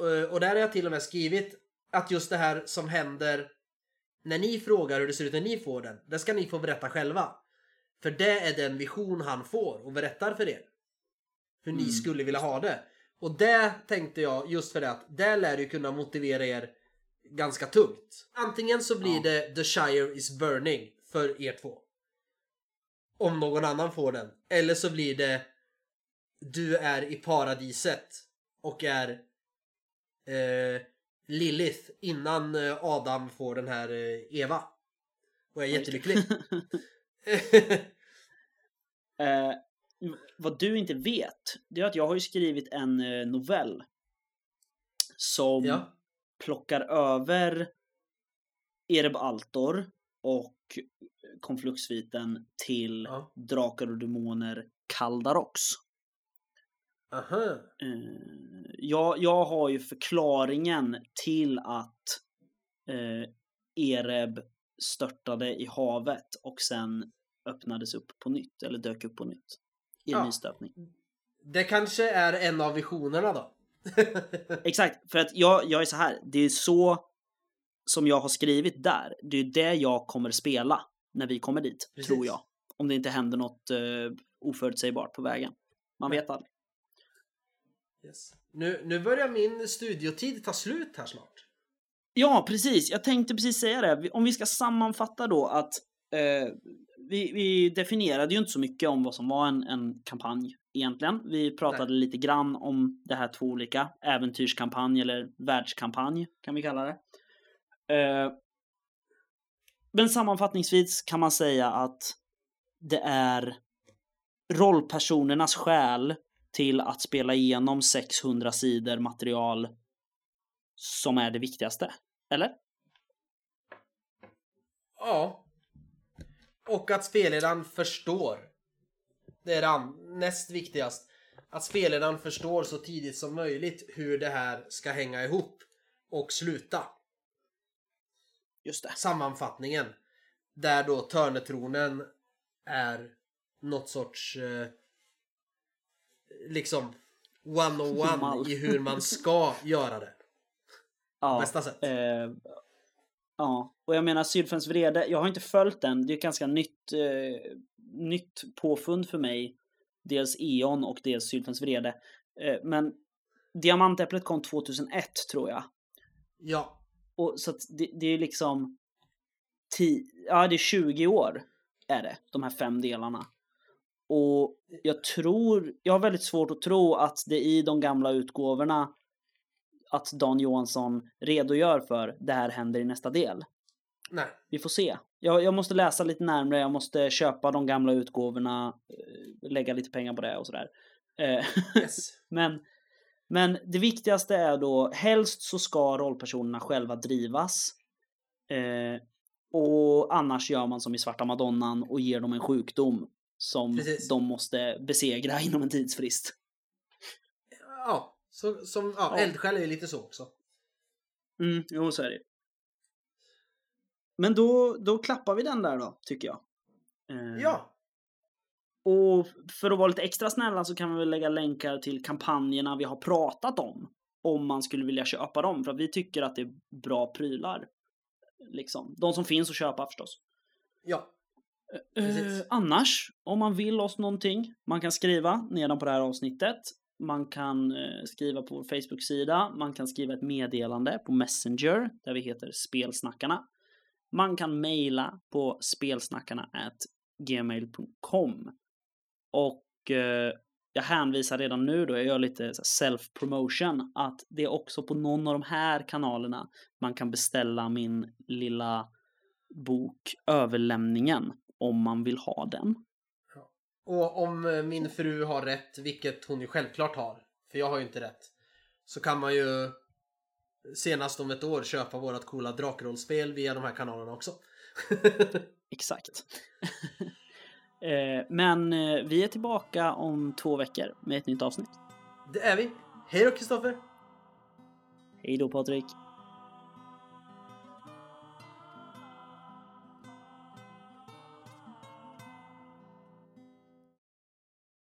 Eh, Och där har jag till och med skrivit att just det här som händer när ni frågar hur det ser ut när ni får den, det ska ni få berätta själva. För det är den vision han får och berättar för er. Hur ni Mm. skulle vilja ha det. Och det tänkte jag just för det att det lär ju kunna motivera er ganska tungt. Antingen så blir Ja. det The Shire is burning för er två. Om någon annan får den. Eller så blir det Du är i paradiset och är eh, Lilith innan eh, Adam får den här eh, Eva. Och är jättelycklig. Eh, vad du inte vet, det är att jag har ju skrivit en eh, novell. Som ja. plockar över Ereb Altor och konfluxsviten till ja. Drakar och Demoner Kaldarox. Aha. Eh, jag, jag har ju förklaringen till att eh, Ereb störtade i havet och sen öppnades upp på nytt, eller dök upp på nytt. I en Ja. nystöpning. Det kanske är en av visionerna då. Exakt, för att jag, jag är så här. Det är så som jag har skrivit där. Det är det jag kommer spela när vi kommer dit, Precis. tror jag. Om det inte händer något uh, oförutsägbart på vägen. Man vet aldrig. Yes. nu, nu börjar min studiotid ta slut här snart. Ja, precis. Jag tänkte precis säga det. Om vi ska sammanfatta då att eh, vi, vi definierade ju inte så mycket om vad som var en, en kampanj egentligen. Vi pratade lite grann om det här två olika. Äventyrskampanj eller världskampanj kan vi kalla det. Eh, men sammanfattningsvis kan man säga att det är rollpersonernas skäl till att spela igenom 600 sidor material som är det viktigaste. Eller? Ja. Och att spelledaren förstår. Det är det näst viktigast. Att spelledaren förstår så tidigt som möjligt hur det här ska hänga ihop och sluta. Just det. Sammanfattningen. Där då Törnetronen är något sorts eh, liksom 101 Mall. i hur man ska göra det. Ja. Bästa sätt. Eh, ja, och jag menar Sylfens vrede, jag har inte följt den. Det är ett ganska nytt, eh, nytt påfund för mig. Dels E.ON och dels Sylfens vrede. Eh, men Diamantäpplet kom 2001 tror jag. Ja. Och så att det, det är liksom... Ti, ja, det är 20 år är det, de här fem delarna. Och jag tror, jag har väldigt svårt att tro att det i de gamla utgåvorna att Dan Johansson redogör för det här händer i nästa del. Nej. Vi får se. Jag, jag måste läsa lite närmare, jag måste köpa de gamla utgåvorna, eh, lägga lite pengar på det och sådär. Eh, Yes. men, men det viktigaste är då, helst så ska rollpersonerna själva drivas. Eh, och annars gör man som i Svarta Madonnan och ger dem en sjukdom som Precis. de måste besegra inom en tidsfrist. Ja. Så, som, ja, Ja. eldsjäl är ju lite så också. Mm, jo, så är det. Men då, då klappar vi den där då, tycker jag. Eh, Ja. Och för att vara lite extra snälla så kan vi väl lägga länkar till kampanjerna vi har pratat om. Om man skulle vilja köpa dem, för att vi tycker att det är bra prylar. Liksom. De som finns att köpa förstås. Ja. Eh, Precis. annars, om man vill oss någonting, man kan skriva nedan på det här avsnittet. Man kan eh, skriva på vår Facebook-sida, man kan skriva ett meddelande på Messenger, där vi heter Spelsnackarna. Man kan mejla på spelsnackarna gmail.com. Och eh, jag hänvisar redan nu då, jag gör lite self-promotion, att det är också på någon av de här kanalerna man kan beställa min lilla bok Överlämningen om man vill ha den. Och om eh, min fru har rätt, vilket hon ju självklart har, för jag har ju inte rätt, så kan man ju senast om ett år köpa vårat coola drakrollspel via de här kanalerna också. Exakt. Eh, Men eh, vi är tillbaka om två veckor med ett nytt avsnitt. Det är vi. Hej då Kristoffer! Hej då Patrik!